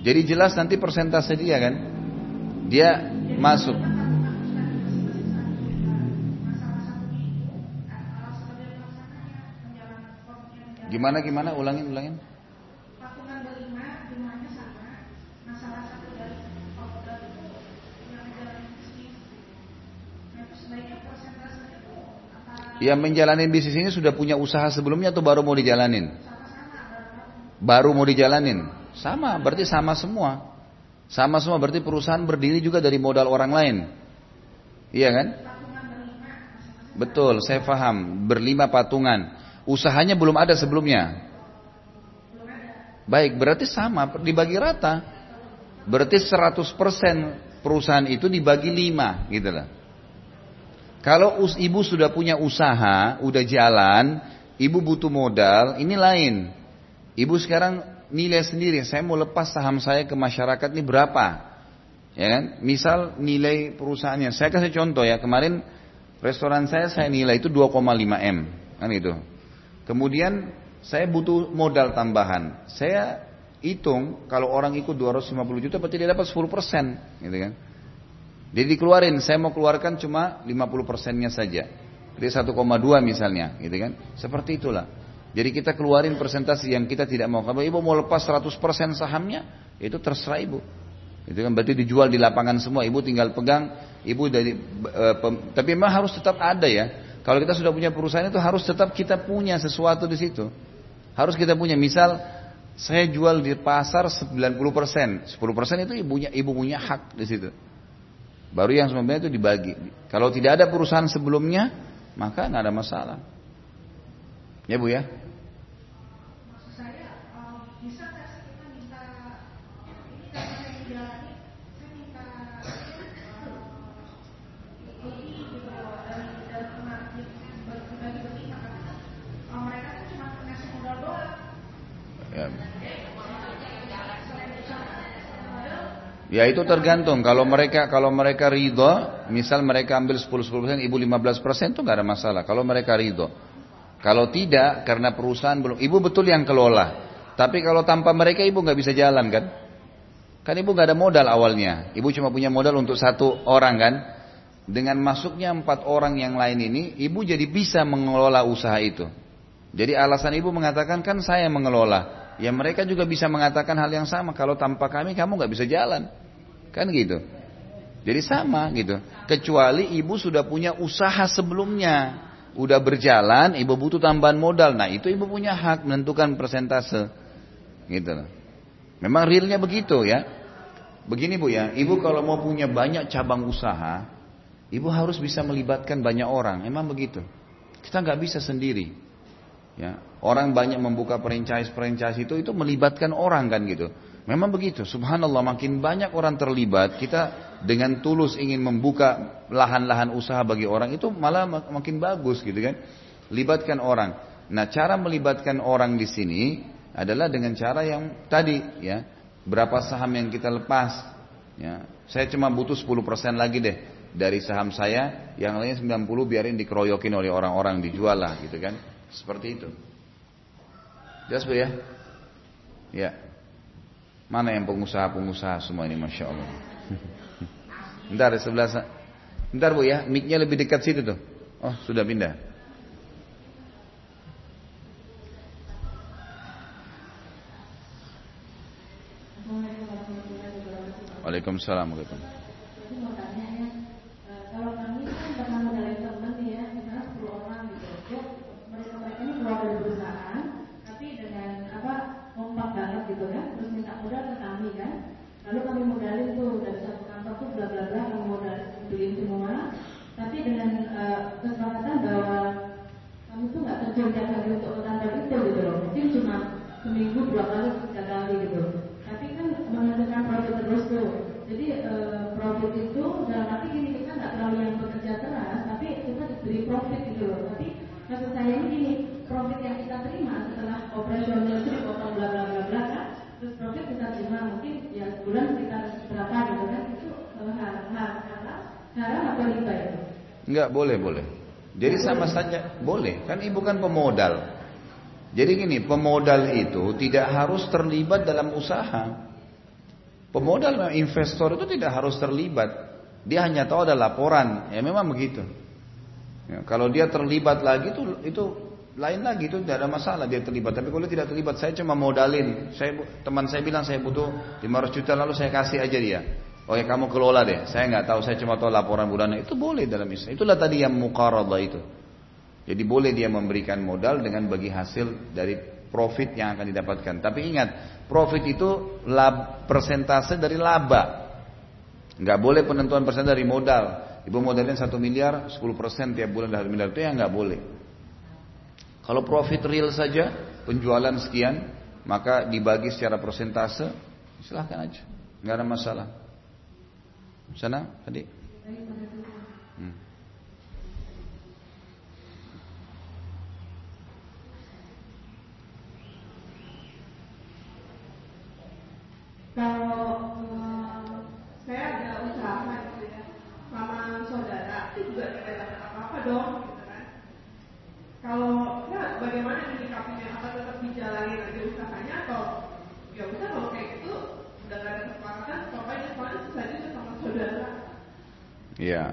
Jadi jelas nanti persentase dia kan. Dia masuk. Gimana gimana ulangin ulangin. Yang menjalani bisnis ini sudah punya usaha sebelumnya atau baru mau dijalanin? Baru mau dijalanin. Sama, berarti sama semua. Sama semua berarti perusahaan berdiri juga dari modal orang lain. Iya kan? Betul, saya paham. Berlima patungan. Usahanya belum ada sebelumnya. Baik, berarti sama, dibagi rata. Berarti 100% perusahaan itu dibagi lima, gitu lah. Kalau ibu sudah punya usaha, udah jalan, ibu butuh modal, ini lain. Ibu sekarang nilai sendiri, saya mau lepas saham saya ke masyarakat ini berapa? Ya kan? Misal nilai perusahaannya, saya kasih contoh ya, kemarin restoran saya saya nilai itu 2,5 M, kan itu. Kemudian saya butuh modal tambahan. Saya hitung kalau orang ikut 250 juta berarti dia dapat 10 persen, gitu kan? Jadi dikeluarin, saya mau keluarkan cuma 50 persennya saja. Jadi 1,2 misalnya, gitu kan? Seperti itulah. Jadi kita keluarin persentase yang kita tidak mau. Kalau ibu mau lepas 100% sahamnya, itu terserah ibu. Itu kan berarti dijual di lapangan semua. Ibu tinggal pegang, ibu dari. E, pem, tapi memang harus tetap ada ya. Kalau kita sudah punya perusahaan itu harus tetap kita punya sesuatu di situ. Harus kita punya. Misal saya jual di pasar 90%, 10% itu ibunya ibu punya hak di situ. Baru yang sebenarnya itu dibagi. Kalau tidak ada perusahaan sebelumnya, maka nggak ada masalah. Ya Bu ya? Ya itu tergantung. Kalau mereka kalau mereka ridho, misal mereka ambil 10-10%, ibu 15% itu nggak ada masalah. Kalau mereka ridho. Kalau tidak, karena perusahaan belum, ibu betul yang kelola. Tapi kalau tanpa mereka ibu nggak bisa jalan kan? Kan ibu nggak ada modal awalnya. Ibu cuma punya modal untuk satu orang kan? Dengan masuknya empat orang yang lain ini, ibu jadi bisa mengelola usaha itu. Jadi alasan ibu mengatakan kan saya mengelola. Ya mereka juga bisa mengatakan hal yang sama. Kalau tanpa kami kamu nggak bisa jalan. Kan gitu. Jadi sama gitu. Kecuali ibu sudah punya usaha sebelumnya. Udah berjalan, ibu butuh tambahan modal. Nah itu ibu punya hak menentukan persentase. Gitu loh. Memang realnya begitu ya. Begini bu ya, ibu kalau mau punya banyak cabang usaha, ibu harus bisa melibatkan banyak orang. Emang begitu. Kita nggak bisa sendiri. Ya, orang banyak membuka franchise-franchise itu itu melibatkan orang kan gitu. Memang begitu. Subhanallah makin banyak orang terlibat, kita dengan tulus ingin membuka lahan-lahan usaha bagi orang itu malah makin bagus gitu kan. Libatkan orang. Nah, cara melibatkan orang di sini adalah dengan cara yang tadi ya. Berapa saham yang kita lepas? Ya. Saya cuma butuh 10% lagi deh dari saham saya, yang lainnya 90 biarin dikeroyokin oleh orang-orang dijual lah gitu kan. Seperti itu. Jelas Bu ya? Ya. Mana yang pengusaha-pengusaha semua ini Masya Allah. <laughs> Bentar sebelah Bentar Bu ya, mic lebih dekat situ tuh. Oh, sudah pindah. Waalaikumsalam warahmatullahi lalu kami modalin tuh dari satu kantor tuh bla bla bla kami modal beliin semua. Tapi dengan uh, kesepakatan bahwa kami tuh nggak terjun hari untuk ke kantor itu gitu loh. Mungkin cuma seminggu dua kali tiga kali gitu. Tapi kan menentukan profit terus tuh. Jadi uh, profit itu dalam arti gini kita nggak terlalu yang bekerja keras tapi kita diberi profit gitu loh. Tapi maksud saya ini gini profit yang kita terima setelah operasional itu dipotong bla bla bla bla kan? Terus profit kita terima mungkin ya sebulan sekitar berapa gitu kan? Itu haram haram atau riba itu? Enggak boleh boleh. Jadi sama saja boleh. Kan ibu kan pemodal. Jadi gini pemodal itu tidak harus terlibat dalam usaha. Pemodal investor itu tidak harus terlibat. Dia hanya tahu ada laporan. Ya memang begitu. Ya, kalau dia terlibat lagi itu itu lain lagi itu tidak ada masalah dia terlibat. Tapi kalau tidak terlibat, saya cuma modalin. Saya teman saya bilang saya butuh 500 juta lalu saya kasih aja dia. Ya kamu kelola deh. Saya nggak tahu, saya cuma tahu laporan bulanan. Itu boleh dalam Islam. Itulah tadi yang muqaradah itu. Jadi boleh dia memberikan modal dengan bagi hasil dari profit yang akan didapatkan. Tapi ingat, Profit itu lab, persentase dari laba. Nggak boleh penentuan persen dari modal. Ibu modalnya satu miliar, 10 persen tiap bulan dari miliar itu ya nggak boleh. Kalau profit real saja, penjualan sekian, maka dibagi secara persentase, silahkan aja, nggak ada masalah. Sana, tadi. Hmm. Kalau uh, saya ada usaha gitu ya, sama saudara itu juga tidak ada apa-apa dong, gitu kan? Kalau bagaimana menyikapinya? Apa tetap dijalani lagi usahanya atau ya udah kalau kayak gitu udah gak ada kesepakatan, pokoknya soalnya saja sama saudara. Ya,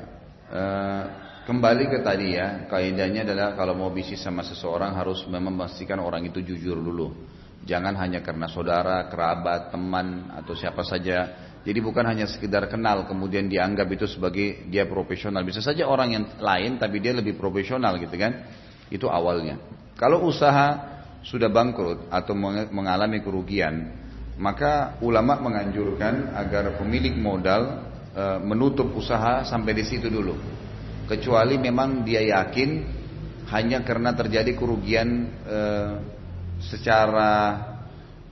uh, kembali ke tadi ya, kaidahnya adalah kalau mau bisnis sama seseorang harus memastikan orang itu jujur dulu. Jangan hanya karena saudara, kerabat, teman atau siapa saja. Jadi bukan hanya sekedar kenal kemudian dianggap itu sebagai dia profesional. Bisa saja orang yang lain tapi dia lebih profesional gitu kan. Itu awalnya. Kalau usaha sudah bangkrut atau mengalami kerugian, maka ulama menganjurkan agar pemilik modal e, menutup usaha sampai di situ dulu. Kecuali memang dia yakin hanya karena terjadi kerugian e, secara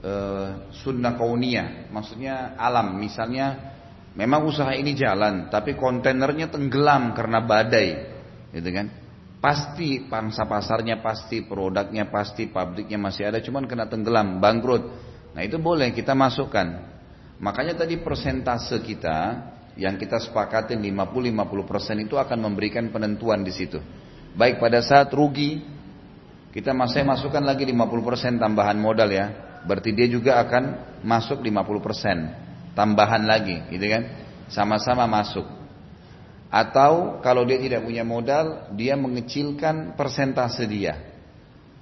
uh, sunnah kauniyah, maksudnya alam. Misalnya memang usaha ini jalan, tapi kontainernya tenggelam karena badai, gitu kan? Pasti pangsa pasarnya pasti, produknya pasti, pabriknya masih ada, cuman kena tenggelam, bangkrut. Nah itu boleh kita masukkan. Makanya tadi persentase kita yang kita sepakatin 50-50% itu akan memberikan penentuan di situ. Baik pada saat rugi kita masih masukkan lagi 50% tambahan modal ya. Berarti dia juga akan masuk 50% tambahan lagi, gitu kan? Sama-sama masuk. Atau kalau dia tidak punya modal, dia mengecilkan persentase dia.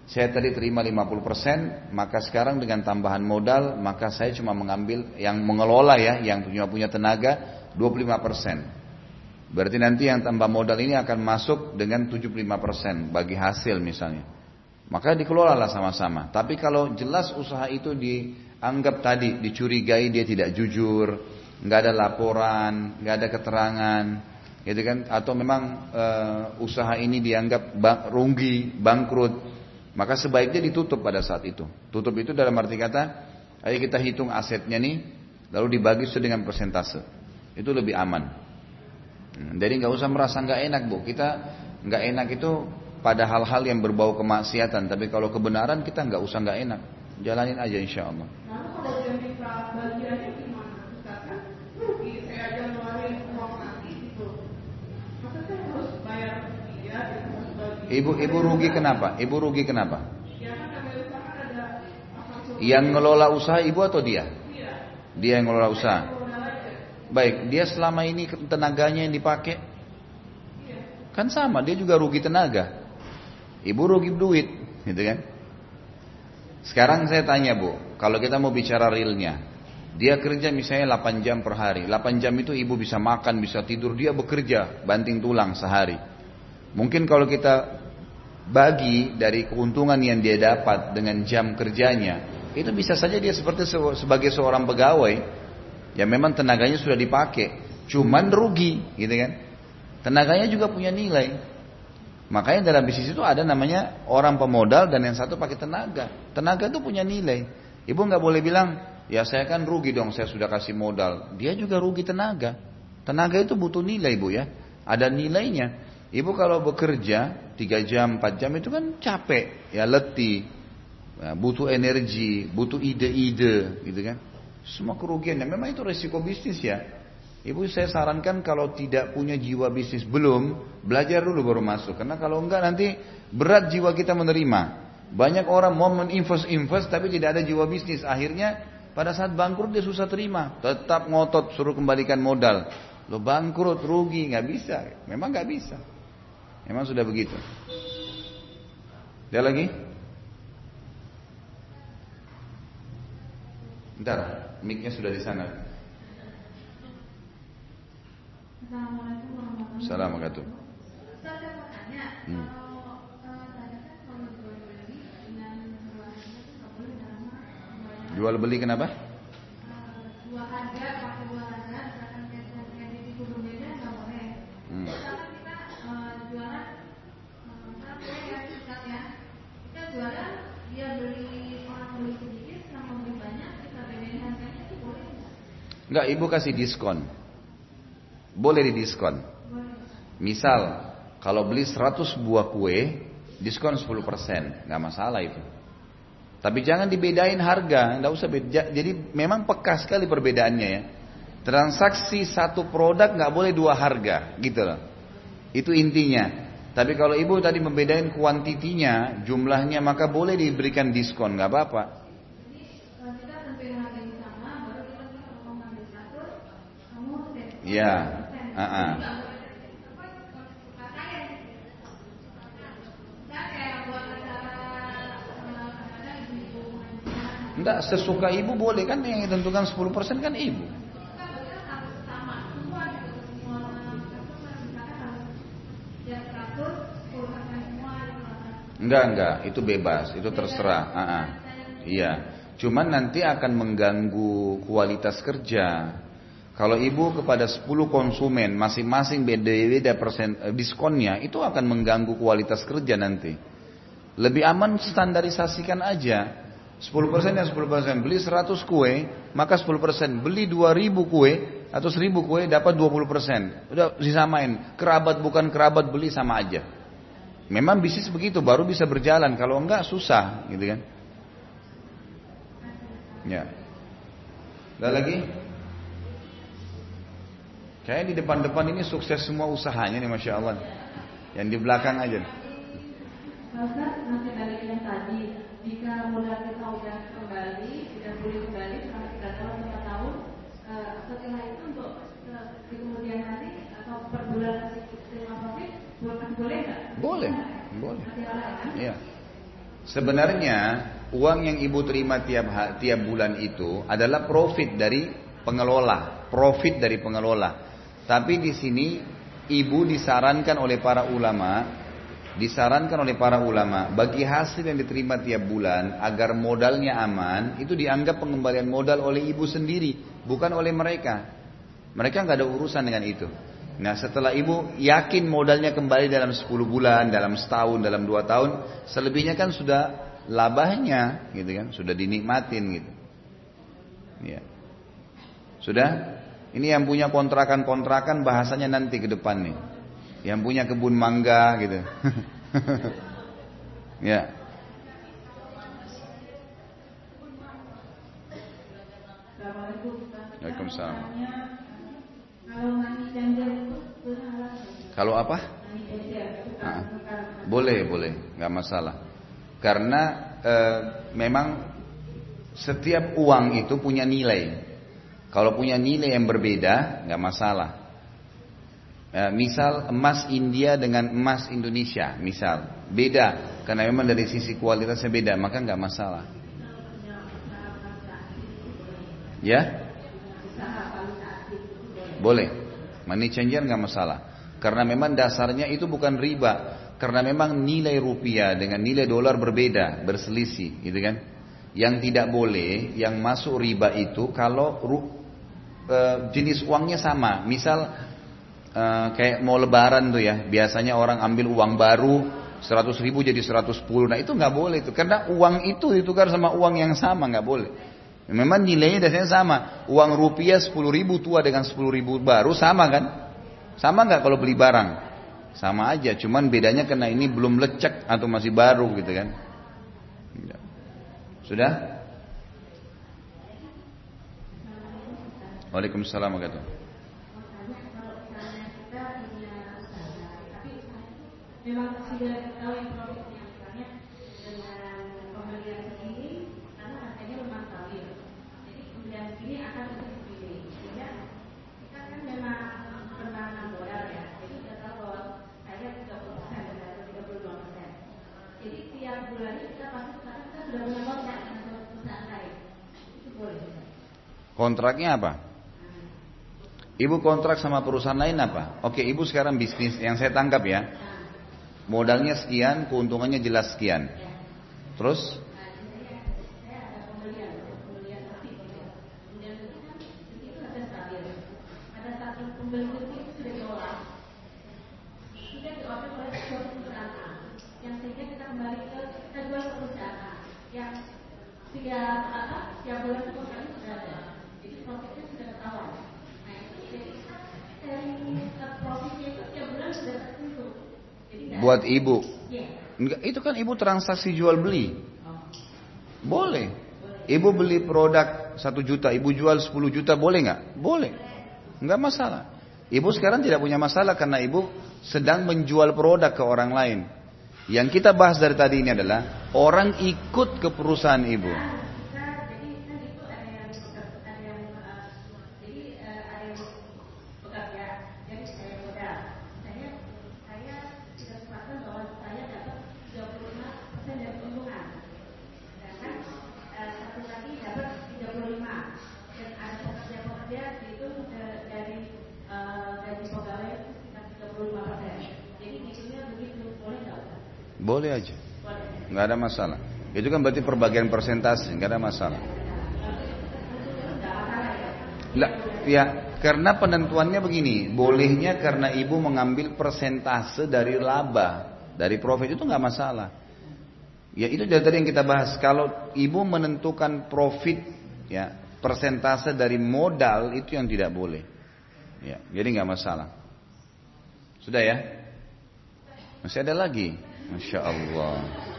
Saya tadi terima 50%, maka sekarang dengan tambahan modal, maka saya cuma mengambil yang mengelola ya, yang punya punya tenaga 25%. Berarti nanti yang tambah modal ini akan masuk dengan 75% bagi hasil misalnya. Maka dikelolalah sama-sama. Tapi kalau jelas usaha itu dianggap tadi dicurigai dia tidak jujur, nggak ada laporan, nggak ada keterangan, gitu kan? Atau memang e, usaha ini dianggap bang, rugi, bangkrut, maka sebaiknya ditutup pada saat itu. Tutup itu dalam arti kata, ayo kita hitung asetnya nih, lalu dibagi sesuai dengan persentase. Itu lebih aman. Hmm, jadi nggak usah merasa nggak enak bu. Kita nggak enak itu pada hal-hal yang berbau kemaksiatan. Tapi kalau kebenaran kita nggak usah nggak enak, jalanin aja insya Allah. Ibu ibu rugi kenapa? Ibu rugi kenapa? Yang ngelola usaha ibu atau dia? Dia yang ngelola usaha. Baik, dia selama ini tenaganya yang dipakai. Kan sama, dia juga rugi tenaga. Ibu rugi duit, gitu kan? Sekarang saya tanya bu, kalau kita mau bicara realnya, dia kerja misalnya 8 jam per hari. 8 jam itu ibu bisa makan, bisa tidur, dia bekerja banting tulang sehari. Mungkin kalau kita bagi dari keuntungan yang dia dapat dengan jam kerjanya, itu bisa saja dia seperti sebagai seorang pegawai yang memang tenaganya sudah dipakai, cuman rugi, gitu kan? Tenaganya juga punya nilai. Makanya dalam bisnis itu ada namanya orang pemodal dan yang satu pakai tenaga. Tenaga itu punya nilai. Ibu nggak boleh bilang, ya saya kan rugi dong saya sudah kasih modal. Dia juga rugi tenaga. Tenaga itu butuh nilai bu ya. Ada nilainya. Ibu kalau bekerja 3 jam, 4 jam itu kan capek, ya letih, ya, butuh energi, butuh ide-ide, gitu kan. Semua kerugian. Dan memang itu resiko bisnis ya. Ibu saya sarankan kalau tidak punya jiwa bisnis belum, belajar dulu baru masuk. Karena kalau enggak nanti berat jiwa kita menerima. Banyak orang mau menginvest-invest tapi tidak ada jiwa bisnis. Akhirnya pada saat bangkrut dia susah terima. Tetap ngotot suruh kembalikan modal. Lo bangkrut, rugi, nggak bisa. Memang nggak bisa. Memang sudah begitu. Ada lagi? Bentar, mic sudah di sana. Assalamualaikum warahmatullahi wabarakatuh. Hmm. tadi kan jual beli kenapa? dua dua harga Enggak, ibu kasih diskon. Boleh di diskon. Misal, kalau beli 100 buah kue, diskon 10%. Nggak masalah itu. Tapi jangan dibedain harga, nggak usah beda. Jadi memang peka sekali perbedaannya ya. Transaksi satu produk nggak boleh dua harga, gitu loh. Itu intinya. Tapi kalau ibu tadi membedain kuantitinya, jumlahnya, maka boleh diberikan diskon, nggak apa-apa. kadang-kadang ibu-ibu ngajian Enggak, sesuka ibu boleh kan yang ditentukan 10% kan ibu. Kan berarti harus sama semua gitu semua customer misalkan harus ya 100 10 persen semua gitu lah. Enggak, enggak, itu bebas, itu terserah. Ah, ah. Iya. Cuman nanti akan mengganggu kualitas kerja. Kalau ibu kepada 10 konsumen masing-masing beda-beda persen eh, diskonnya, itu akan mengganggu kualitas kerja nanti. Lebih aman standarisasikan aja. 10% ya 10%. Beli 100 kue, maka 10%. Beli 2000 kue atau 1000 kue dapat 20%. Udah disamain. Kerabat bukan kerabat beli sama aja. Memang bisnis begitu baru bisa berjalan. Kalau enggak susah, gitu kan? Ya. Ada lagi? Kayak di depan-depan ini sukses semua usahanya nih, masya Allah. Yang di belakang aja. Ustaz, masih dari yang tadi, jika modal kita udah kembali, sudah pulih kembali selama tiga tahun, lima tahun, eh, setelah itu untuk eh, di kemudian hari atau per bulan terima profit, boleh boleh nggak? Boleh, kan? Iya. Sebenarnya uang yang ibu terima tiap tiap bulan itu adalah profit dari pengelola, profit dari pengelola. Tapi di sini ibu disarankan oleh para ulama, disarankan oleh para ulama bagi hasil yang diterima tiap bulan agar modalnya aman, itu dianggap pengembalian modal oleh ibu sendiri, bukan oleh mereka. Mereka nggak ada urusan dengan itu. Nah setelah ibu yakin modalnya kembali dalam 10 bulan, dalam setahun, dalam dua tahun, selebihnya kan sudah labahnya, gitu kan, sudah dinikmatin gitu. Ya. Sudah? Ini yang punya kontrakan-kontrakan bahasanya nanti ke depan nih. Yang punya kebun mangga gitu. <laughs> ya. Waalaikumsalam. Kalau mandi janjian itu benar Kalau apa? Ah. bukan Boleh, boleh, nggak masalah. Karena eh, memang setiap uang itu punya nilai. Kalau punya nilai yang berbeda, nggak masalah. Eh, misal emas India dengan emas Indonesia, misal beda, karena memang dari sisi kualitasnya beda, maka nggak masalah. Ya? Boleh. Money changer nggak masalah. Karena memang dasarnya itu bukan riba. Karena memang nilai rupiah dengan nilai dolar berbeda, berselisih, gitu kan? Yang tidak boleh, yang masuk riba itu kalau ru- eh, jenis uangnya sama. Misal eh, kayak mau lebaran tuh ya, biasanya orang ambil uang baru 100 ribu jadi 110. Nah itu nggak boleh itu, karena uang itu ditukar sama uang yang sama nggak boleh. Memang nilainya dasarnya sama. Uang rupiah 10 ribu tua dengan 10 ribu baru sama kan? Sama nggak kalau beli barang? Sama aja, cuman bedanya karena ini belum lecek atau masih baru gitu kan? Sudah? Waalaikumsalam warahmatullahi tapi memang sudah tahu profitnya misalnya dengan pembelian segini karena harganya memang stabil. Jadi pembelian segini akan lebih segini. Sehingga kita kan memang pernah modal ya. Jadi kita tahu bahwa saya 30 persen dan saya 32 persen. Jadi tiap bulannya kita pasti sekarang kita sudah punya kontrak dengan perusahaan lain. Itu boleh. Kontraknya apa? Ibu kontrak sama perusahaan lain apa? Oke, ibu sekarang bisnis yang saya tangkap ya. Modalnya sekian, keuntungannya jelas sekian. Terus? Ibu. Enggak, itu kan ibu transaksi jual beli. Boleh. Ibu beli produk satu juta, ibu jual 10 juta, boleh nggak? Boleh. Nggak masalah. Ibu sekarang tidak punya masalah karena ibu sedang menjual produk ke orang lain. Yang kita bahas dari tadi ini adalah orang ikut ke perusahaan ibu. Masalah. Itu kan berarti perbagian persentase, nggak ada masalah. Lah, ya, karena penentuannya begini, bolehnya karena ibu mengambil persentase dari laba, dari profit itu nggak masalah. Ya itu dari tadi yang kita bahas. Kalau ibu menentukan profit, ya persentase dari modal itu yang tidak boleh. Ya, jadi nggak masalah. Sudah ya? Masih ada lagi. Masya Allah.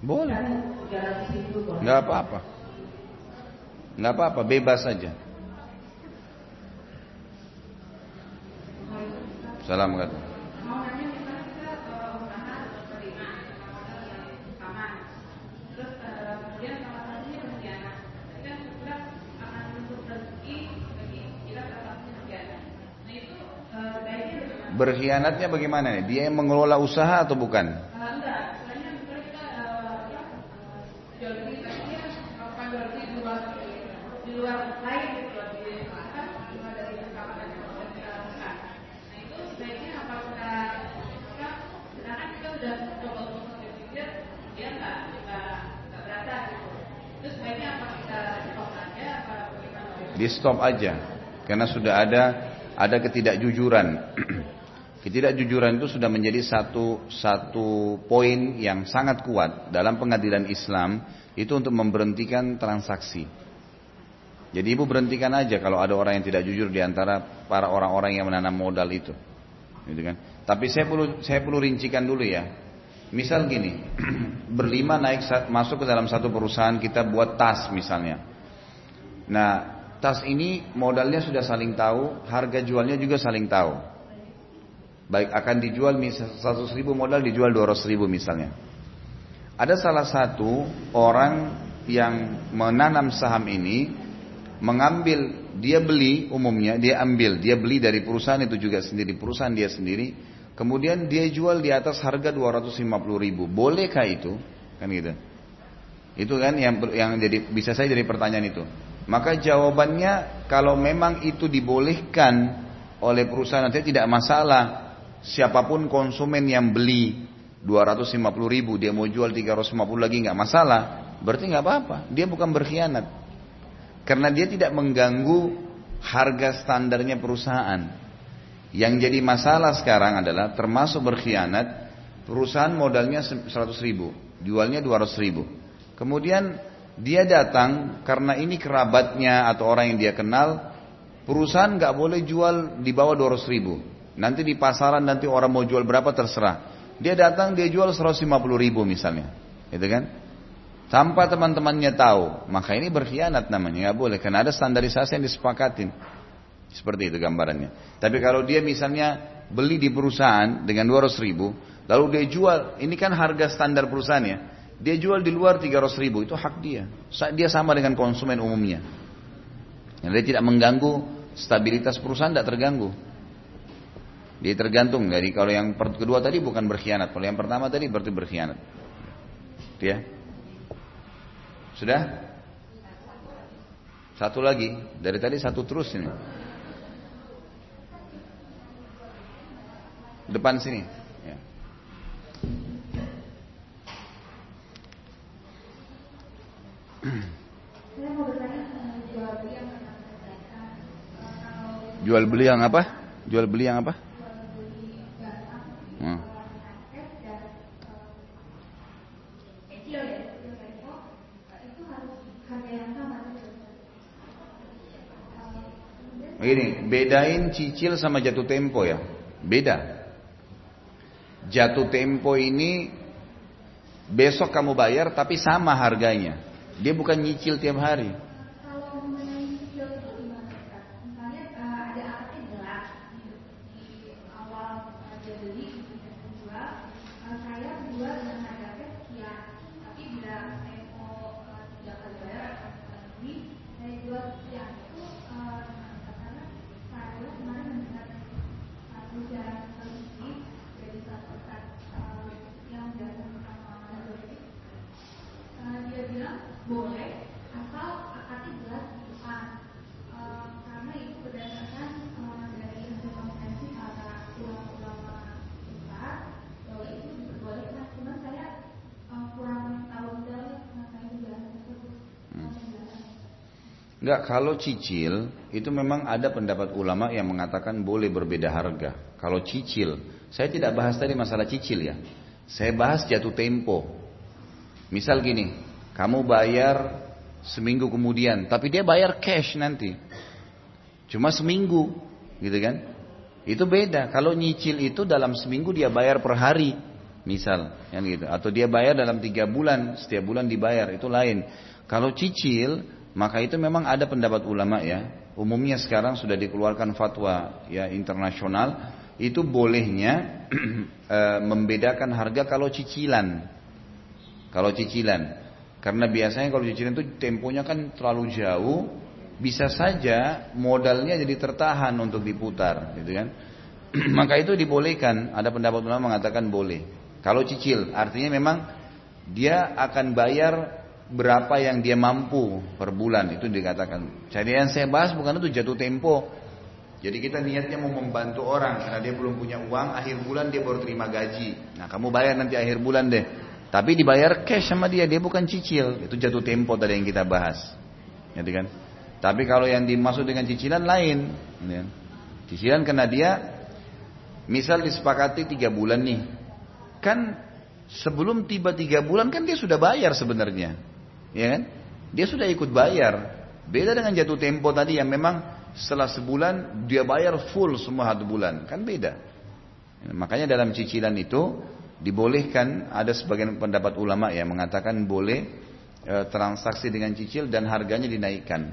Boleh. Nggak apa-apa. Nggak apa-apa, bebas saja. Salam kata. Berkhianatnya bagaimana nih? Dia yang mengelola usaha atau bukan? Stop aja karena sudah ada ada ketidakjujuran <clears throat> Ketidakjujuran itu sudah menjadi satu satu poin yang sangat kuat dalam pengadilan Islam itu untuk memberhentikan transaksi. Jadi ibu berhentikan aja kalau ada orang yang tidak jujur di antara para orang-orang yang menanam modal itu. Gitu kan? Tapi saya perlu saya perlu rincikan dulu ya. Misal gini, <clears throat> berlima naik masuk ke dalam satu perusahaan kita buat tas misalnya. Nah, tas ini modalnya sudah saling tahu, harga jualnya juga saling tahu. Baik akan dijual 100 ribu modal dijual 200 ribu misalnya. Ada salah satu orang yang menanam saham ini mengambil dia beli umumnya dia ambil dia beli dari perusahaan itu juga sendiri perusahaan dia sendiri. Kemudian dia jual di atas harga 250 ribu. Bolehkah itu? Kan gitu. Itu kan yang yang jadi bisa saya jadi pertanyaan itu maka jawabannya kalau memang itu dibolehkan oleh perusahaan nanti tidak masalah. Siapa pun konsumen yang beli 250 ribu dia mau jual 350 lagi nggak masalah. Berarti nggak apa-apa. Dia bukan berkhianat. Karena dia tidak mengganggu harga standarnya perusahaan. Yang jadi masalah sekarang adalah termasuk berkhianat perusahaan modalnya 100 ribu jualnya 200 ribu. Kemudian dia datang karena ini kerabatnya atau orang yang dia kenal perusahaan nggak boleh jual di bawah 200 ribu Nanti di pasaran nanti orang mau jual berapa terserah. Dia datang dia jual 150 ribu misalnya. Gitu kan? Tanpa teman-temannya tahu. Maka ini berkhianat namanya. nggak boleh. Karena ada standarisasi yang disepakatin. Seperti itu gambarannya. Tapi kalau dia misalnya beli di perusahaan dengan 200 ribu. Lalu dia jual. Ini kan harga standar perusahaannya. Dia jual di luar 300 ribu. Itu hak dia. Dia sama dengan konsumen umumnya. Dia tidak mengganggu stabilitas perusahaan tidak terganggu. Dia tergantung dari kalau yang kedua tadi bukan berkhianat, kalau yang pertama tadi berarti berkhianat. Ya. Sudah? Satu lagi, dari tadi satu terus ini. Depan sini. Ya. Jual beli yang apa? Jual beli yang apa? Hmm. Begini, bedain cicil sama jatuh tempo ya. Beda. Jatuh tempo ini besok kamu bayar tapi sama harganya. Dia bukan nyicil tiap hari. Enggak, kalau cicil itu memang ada pendapat ulama yang mengatakan boleh berbeda harga. Kalau cicil, saya tidak bahas tadi masalah cicil ya. Saya bahas jatuh tempo. Misal gini, kamu bayar seminggu kemudian, tapi dia bayar cash nanti. Cuma seminggu, gitu kan? Itu beda. Kalau nyicil itu dalam seminggu dia bayar per hari, misal, yang gitu. Atau dia bayar dalam tiga bulan, setiap bulan dibayar, itu lain. Kalau cicil, maka itu memang ada pendapat ulama ya. Umumnya sekarang sudah dikeluarkan fatwa ya internasional itu bolehnya e, <clears throat> membedakan harga kalau cicilan. Kalau cicilan. Karena biasanya kalau cicilan itu temponya kan terlalu jauh, bisa saja modalnya jadi tertahan untuk diputar, gitu kan? <clears throat> Maka itu dibolehkan. Ada pendapat ulama mengatakan boleh. Kalau cicil, artinya memang dia akan bayar berapa yang dia mampu per bulan itu dikatakan. Jadi yang saya bahas bukan itu jatuh tempo. Jadi kita niatnya mau membantu orang karena dia belum punya uang, akhir bulan dia baru terima gaji. Nah kamu bayar nanti akhir bulan deh. Tapi dibayar cash sama dia, dia bukan cicil. Itu jatuh tempo tadi yang kita bahas. Jadi kan. Tapi kalau yang dimaksud dengan cicilan lain. Ya. Cicilan karena dia misal disepakati tiga bulan nih. Kan sebelum tiba tiga bulan kan dia sudah bayar sebenarnya ya kan? Dia sudah ikut bayar. Beda dengan jatuh tempo tadi yang memang setelah sebulan dia bayar full semua satu bulan, kan beda. Makanya dalam cicilan itu dibolehkan ada sebagian pendapat ulama yang mengatakan boleh e, transaksi dengan cicil dan harganya dinaikkan.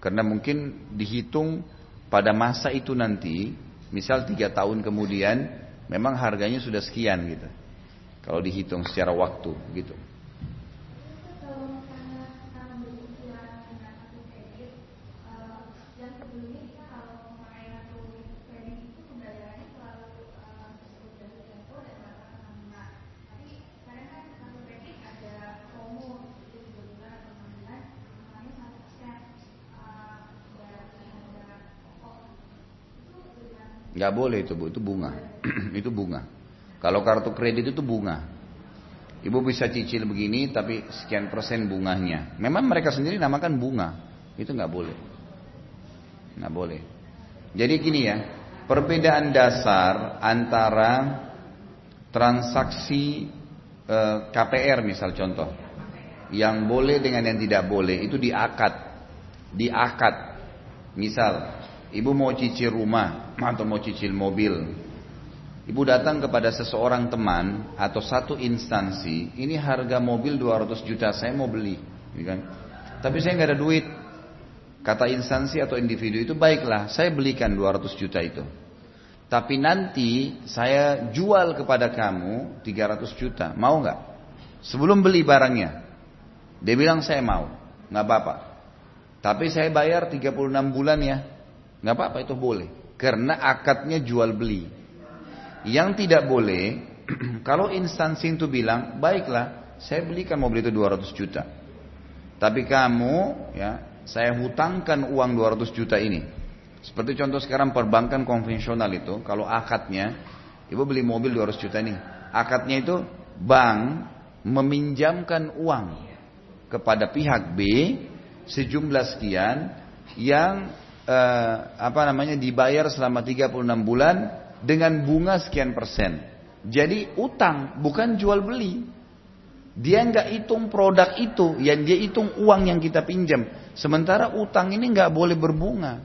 Karena mungkin dihitung pada masa itu nanti, misal tiga tahun kemudian, memang harganya sudah sekian gitu. Kalau dihitung secara waktu gitu. Nggak boleh itu bu, itu bunga. <clears throat> itu bunga. Kalau kartu kredit itu bunga. Ibu bisa cicil begini tapi sekian persen bunganya. Memang mereka sendiri namakan bunga. Itu nggak boleh. Nggak boleh. Jadi gini ya, perbedaan dasar antara transaksi eh, KPR misal contoh, yang boleh dengan yang tidak boleh itu diakad, diakad. Misal Ibu mau cicil rumah atau mau cicil mobil. Ibu datang kepada seseorang teman atau satu instansi, ini harga mobil 200 juta, saya mau beli, ya kan? Tapi saya nggak ada duit. Kata instansi atau individu itu baiklah, saya belikan 200 juta itu. Tapi nanti saya jual kepada kamu 300 juta, mau nggak? Sebelum beli barangnya, dia bilang saya mau, nggak apa-apa. Tapi saya bayar 36 bulan ya, nggak apa-apa itu boleh. Karena akadnya jual beli. Yang tidak boleh, <clears throat> kalau instansi itu bilang, baiklah, saya belikan mobil itu 200 juta. Tapi kamu, ya, saya hutangkan uang 200 juta ini. Seperti contoh sekarang perbankan konvensional itu, kalau akadnya, ibu beli mobil 200 juta ini. Akadnya itu bank meminjamkan uang kepada pihak B sejumlah sekian yang eh, apa namanya dibayar selama 36 bulan dengan bunga sekian persen. Jadi utang bukan jual beli. Dia nggak hitung produk itu, yang dia hitung uang yang kita pinjam. Sementara utang ini nggak boleh berbunga.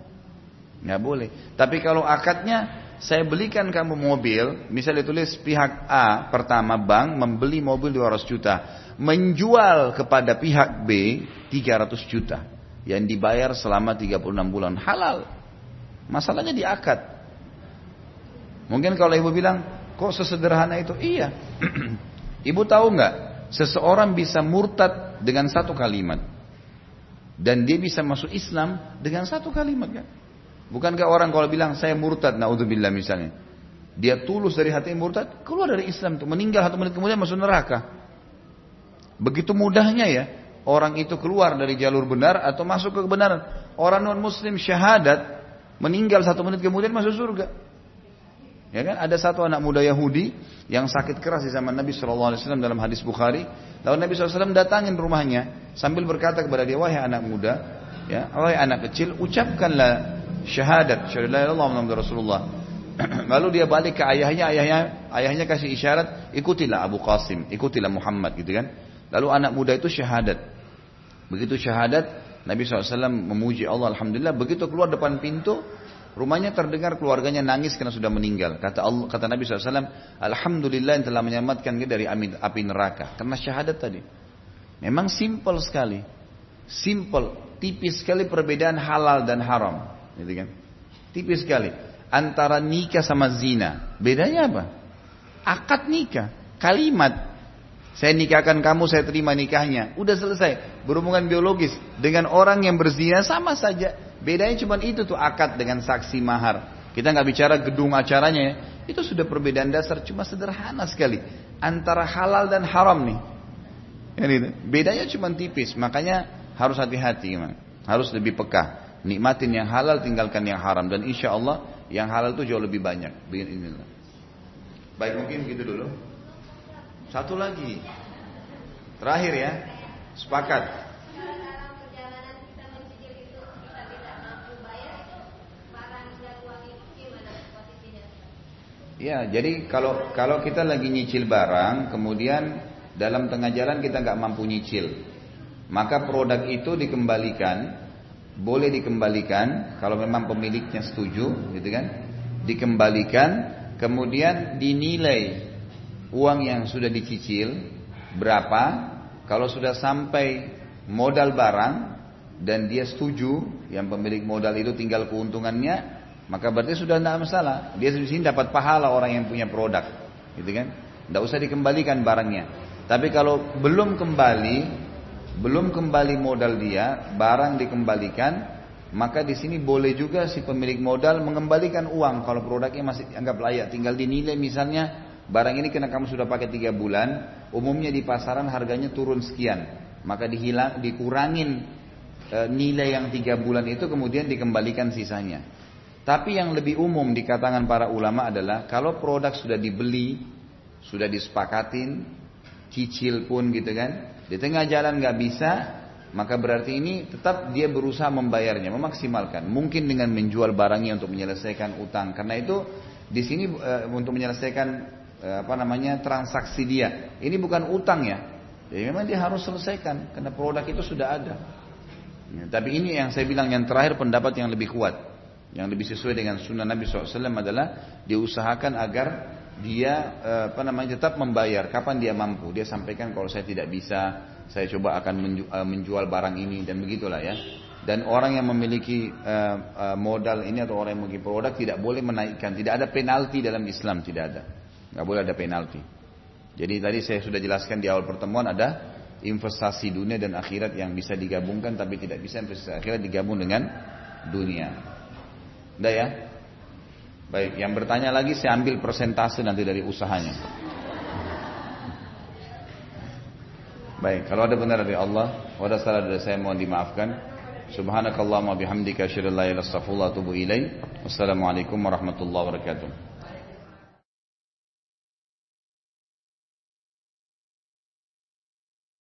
Nggak boleh. Tapi kalau akadnya saya belikan kamu mobil, misalnya tulis pihak A pertama bank membeli mobil 200 juta, menjual kepada pihak B 300 juta yang dibayar selama 36 bulan halal. Masalahnya di akad. Mungkin kalau ibu bilang, kok sesederhana itu? Iya. <clears throat> ibu tahu nggak? Seseorang bisa murtad dengan satu kalimat. Dan dia bisa masuk Islam dengan satu kalimat kan? Bukankah orang kalau bilang saya murtad, naudzubillah misalnya. Dia tulus dari hati murtad, keluar dari Islam tuh, meninggal satu menit kemudian masuk neraka. Begitu mudahnya ya, orang itu keluar dari jalur benar atau masuk ke kebenaran. Orang non muslim syahadat, meninggal satu menit kemudian masuk surga. Ya kan? Ada satu anak muda Yahudi yang sakit keras di zaman Nabi SAW dalam hadis Bukhari. Lalu Nabi SAW datangin rumahnya sambil berkata kepada dia, wahai anak muda, ya, wahai anak kecil, ucapkanlah syahadat, Rasulullah. <clears throat> Lalu dia balik ke ayahnya, ayahnya, ayahnya kasih isyarat, ikutilah Abu Qasim, ikutilah Muhammad, gitu kan? Lalu anak muda itu syahadat. Begitu syahadat, Nabi SAW memuji Allah, Alhamdulillah. Begitu keluar depan pintu, Rumahnya terdengar keluarganya nangis karena sudah meninggal. Kata Allah, kata Nabi SAW, Alhamdulillah yang telah menyelamatkan dia dari api neraka. Karena syahadat tadi. Memang simple sekali. Simple, tipis sekali perbedaan halal dan haram. Gitu kan? Tipis sekali. Antara nikah sama zina. Bedanya apa? Akad nikah. Kalimat. Saya nikahkan kamu, saya terima nikahnya. Udah selesai. Berhubungan biologis. Dengan orang yang berzina sama saja Bedanya cuma itu tuh akad dengan saksi mahar. Kita nggak bicara gedung acaranya ya. Itu sudah perbedaan dasar cuma sederhana sekali. Antara halal dan haram nih. Ini, bedanya cuma tipis. Makanya harus hati-hati. Harus lebih peka. Nikmatin yang halal, tinggalkan yang haram. Dan insya Allah yang halal itu jauh lebih banyak. Baik mungkin gitu dulu. Satu lagi. Terakhir ya. Sepakat. Ya, jadi kalau kalau kita lagi nyicil barang, kemudian dalam tengah jalan kita nggak mampu nyicil, maka produk itu dikembalikan, boleh dikembalikan kalau memang pemiliknya setuju, gitu kan? Dikembalikan, kemudian dinilai uang yang sudah dicicil berapa, kalau sudah sampai modal barang dan dia setuju, yang pemilik modal itu tinggal keuntungannya, maka berarti sudah tidak masalah. Dia di sini dapat pahala orang yang punya produk, gitu kan? Tidak usah dikembalikan barangnya. Tapi kalau belum kembali, belum kembali modal dia, barang dikembalikan, maka di sini boleh juga si pemilik modal mengembalikan uang kalau produknya masih anggap layak, tinggal dinilai misalnya barang ini karena kamu sudah pakai tiga bulan, umumnya di pasaran harganya turun sekian, maka dihilang, dikurangin e, nilai yang tiga bulan itu kemudian dikembalikan sisanya. Tapi yang lebih umum di katangan para ulama adalah kalau produk sudah dibeli, sudah disepakatin, cicil pun gitu kan, di tengah jalan nggak bisa, maka berarti ini tetap dia berusaha membayarnya, memaksimalkan. Mungkin dengan menjual barangnya untuk menyelesaikan utang. Karena itu di sini e, untuk menyelesaikan apa namanya transaksi dia. Ini bukan utang ya. Jadi memang dia harus selesaikan karena produk itu sudah ada. Ya, tapi ini yang saya bilang yang terakhir pendapat yang lebih kuat. Yang lebih sesuai dengan sunnah Nabi SAW adalah diusahakan agar dia eh, apa namanya tetap membayar kapan dia mampu. Dia sampaikan kalau saya tidak bisa, saya coba akan eh, menjual barang ini dan begitulah ya. Dan orang yang memiliki uh, modal ini atau orang yang memiliki produk tidak boleh menaikkan, tidak ada penalti dalam Islam, tidak ada. Nggak boleh ada penalti. Jadi tadi saya sudah jelaskan di awal pertemuan ada investasi dunia dan akhirat yang bisa digabungkan tapi tidak bisa investasi akhirat digabung dengan dunia. Udah ya? Baik, yang bertanya lagi saya ambil persentase nanti dari usahanya. Baik, kalau ada benar dari Allah, ada salah dari saya mohon dimaafkan. Subhanakallahumma bihamdika asyhadu an la ilaha illa anta astaghfiruka. Wassalamualaikum warahmatullahi wabarakatuh.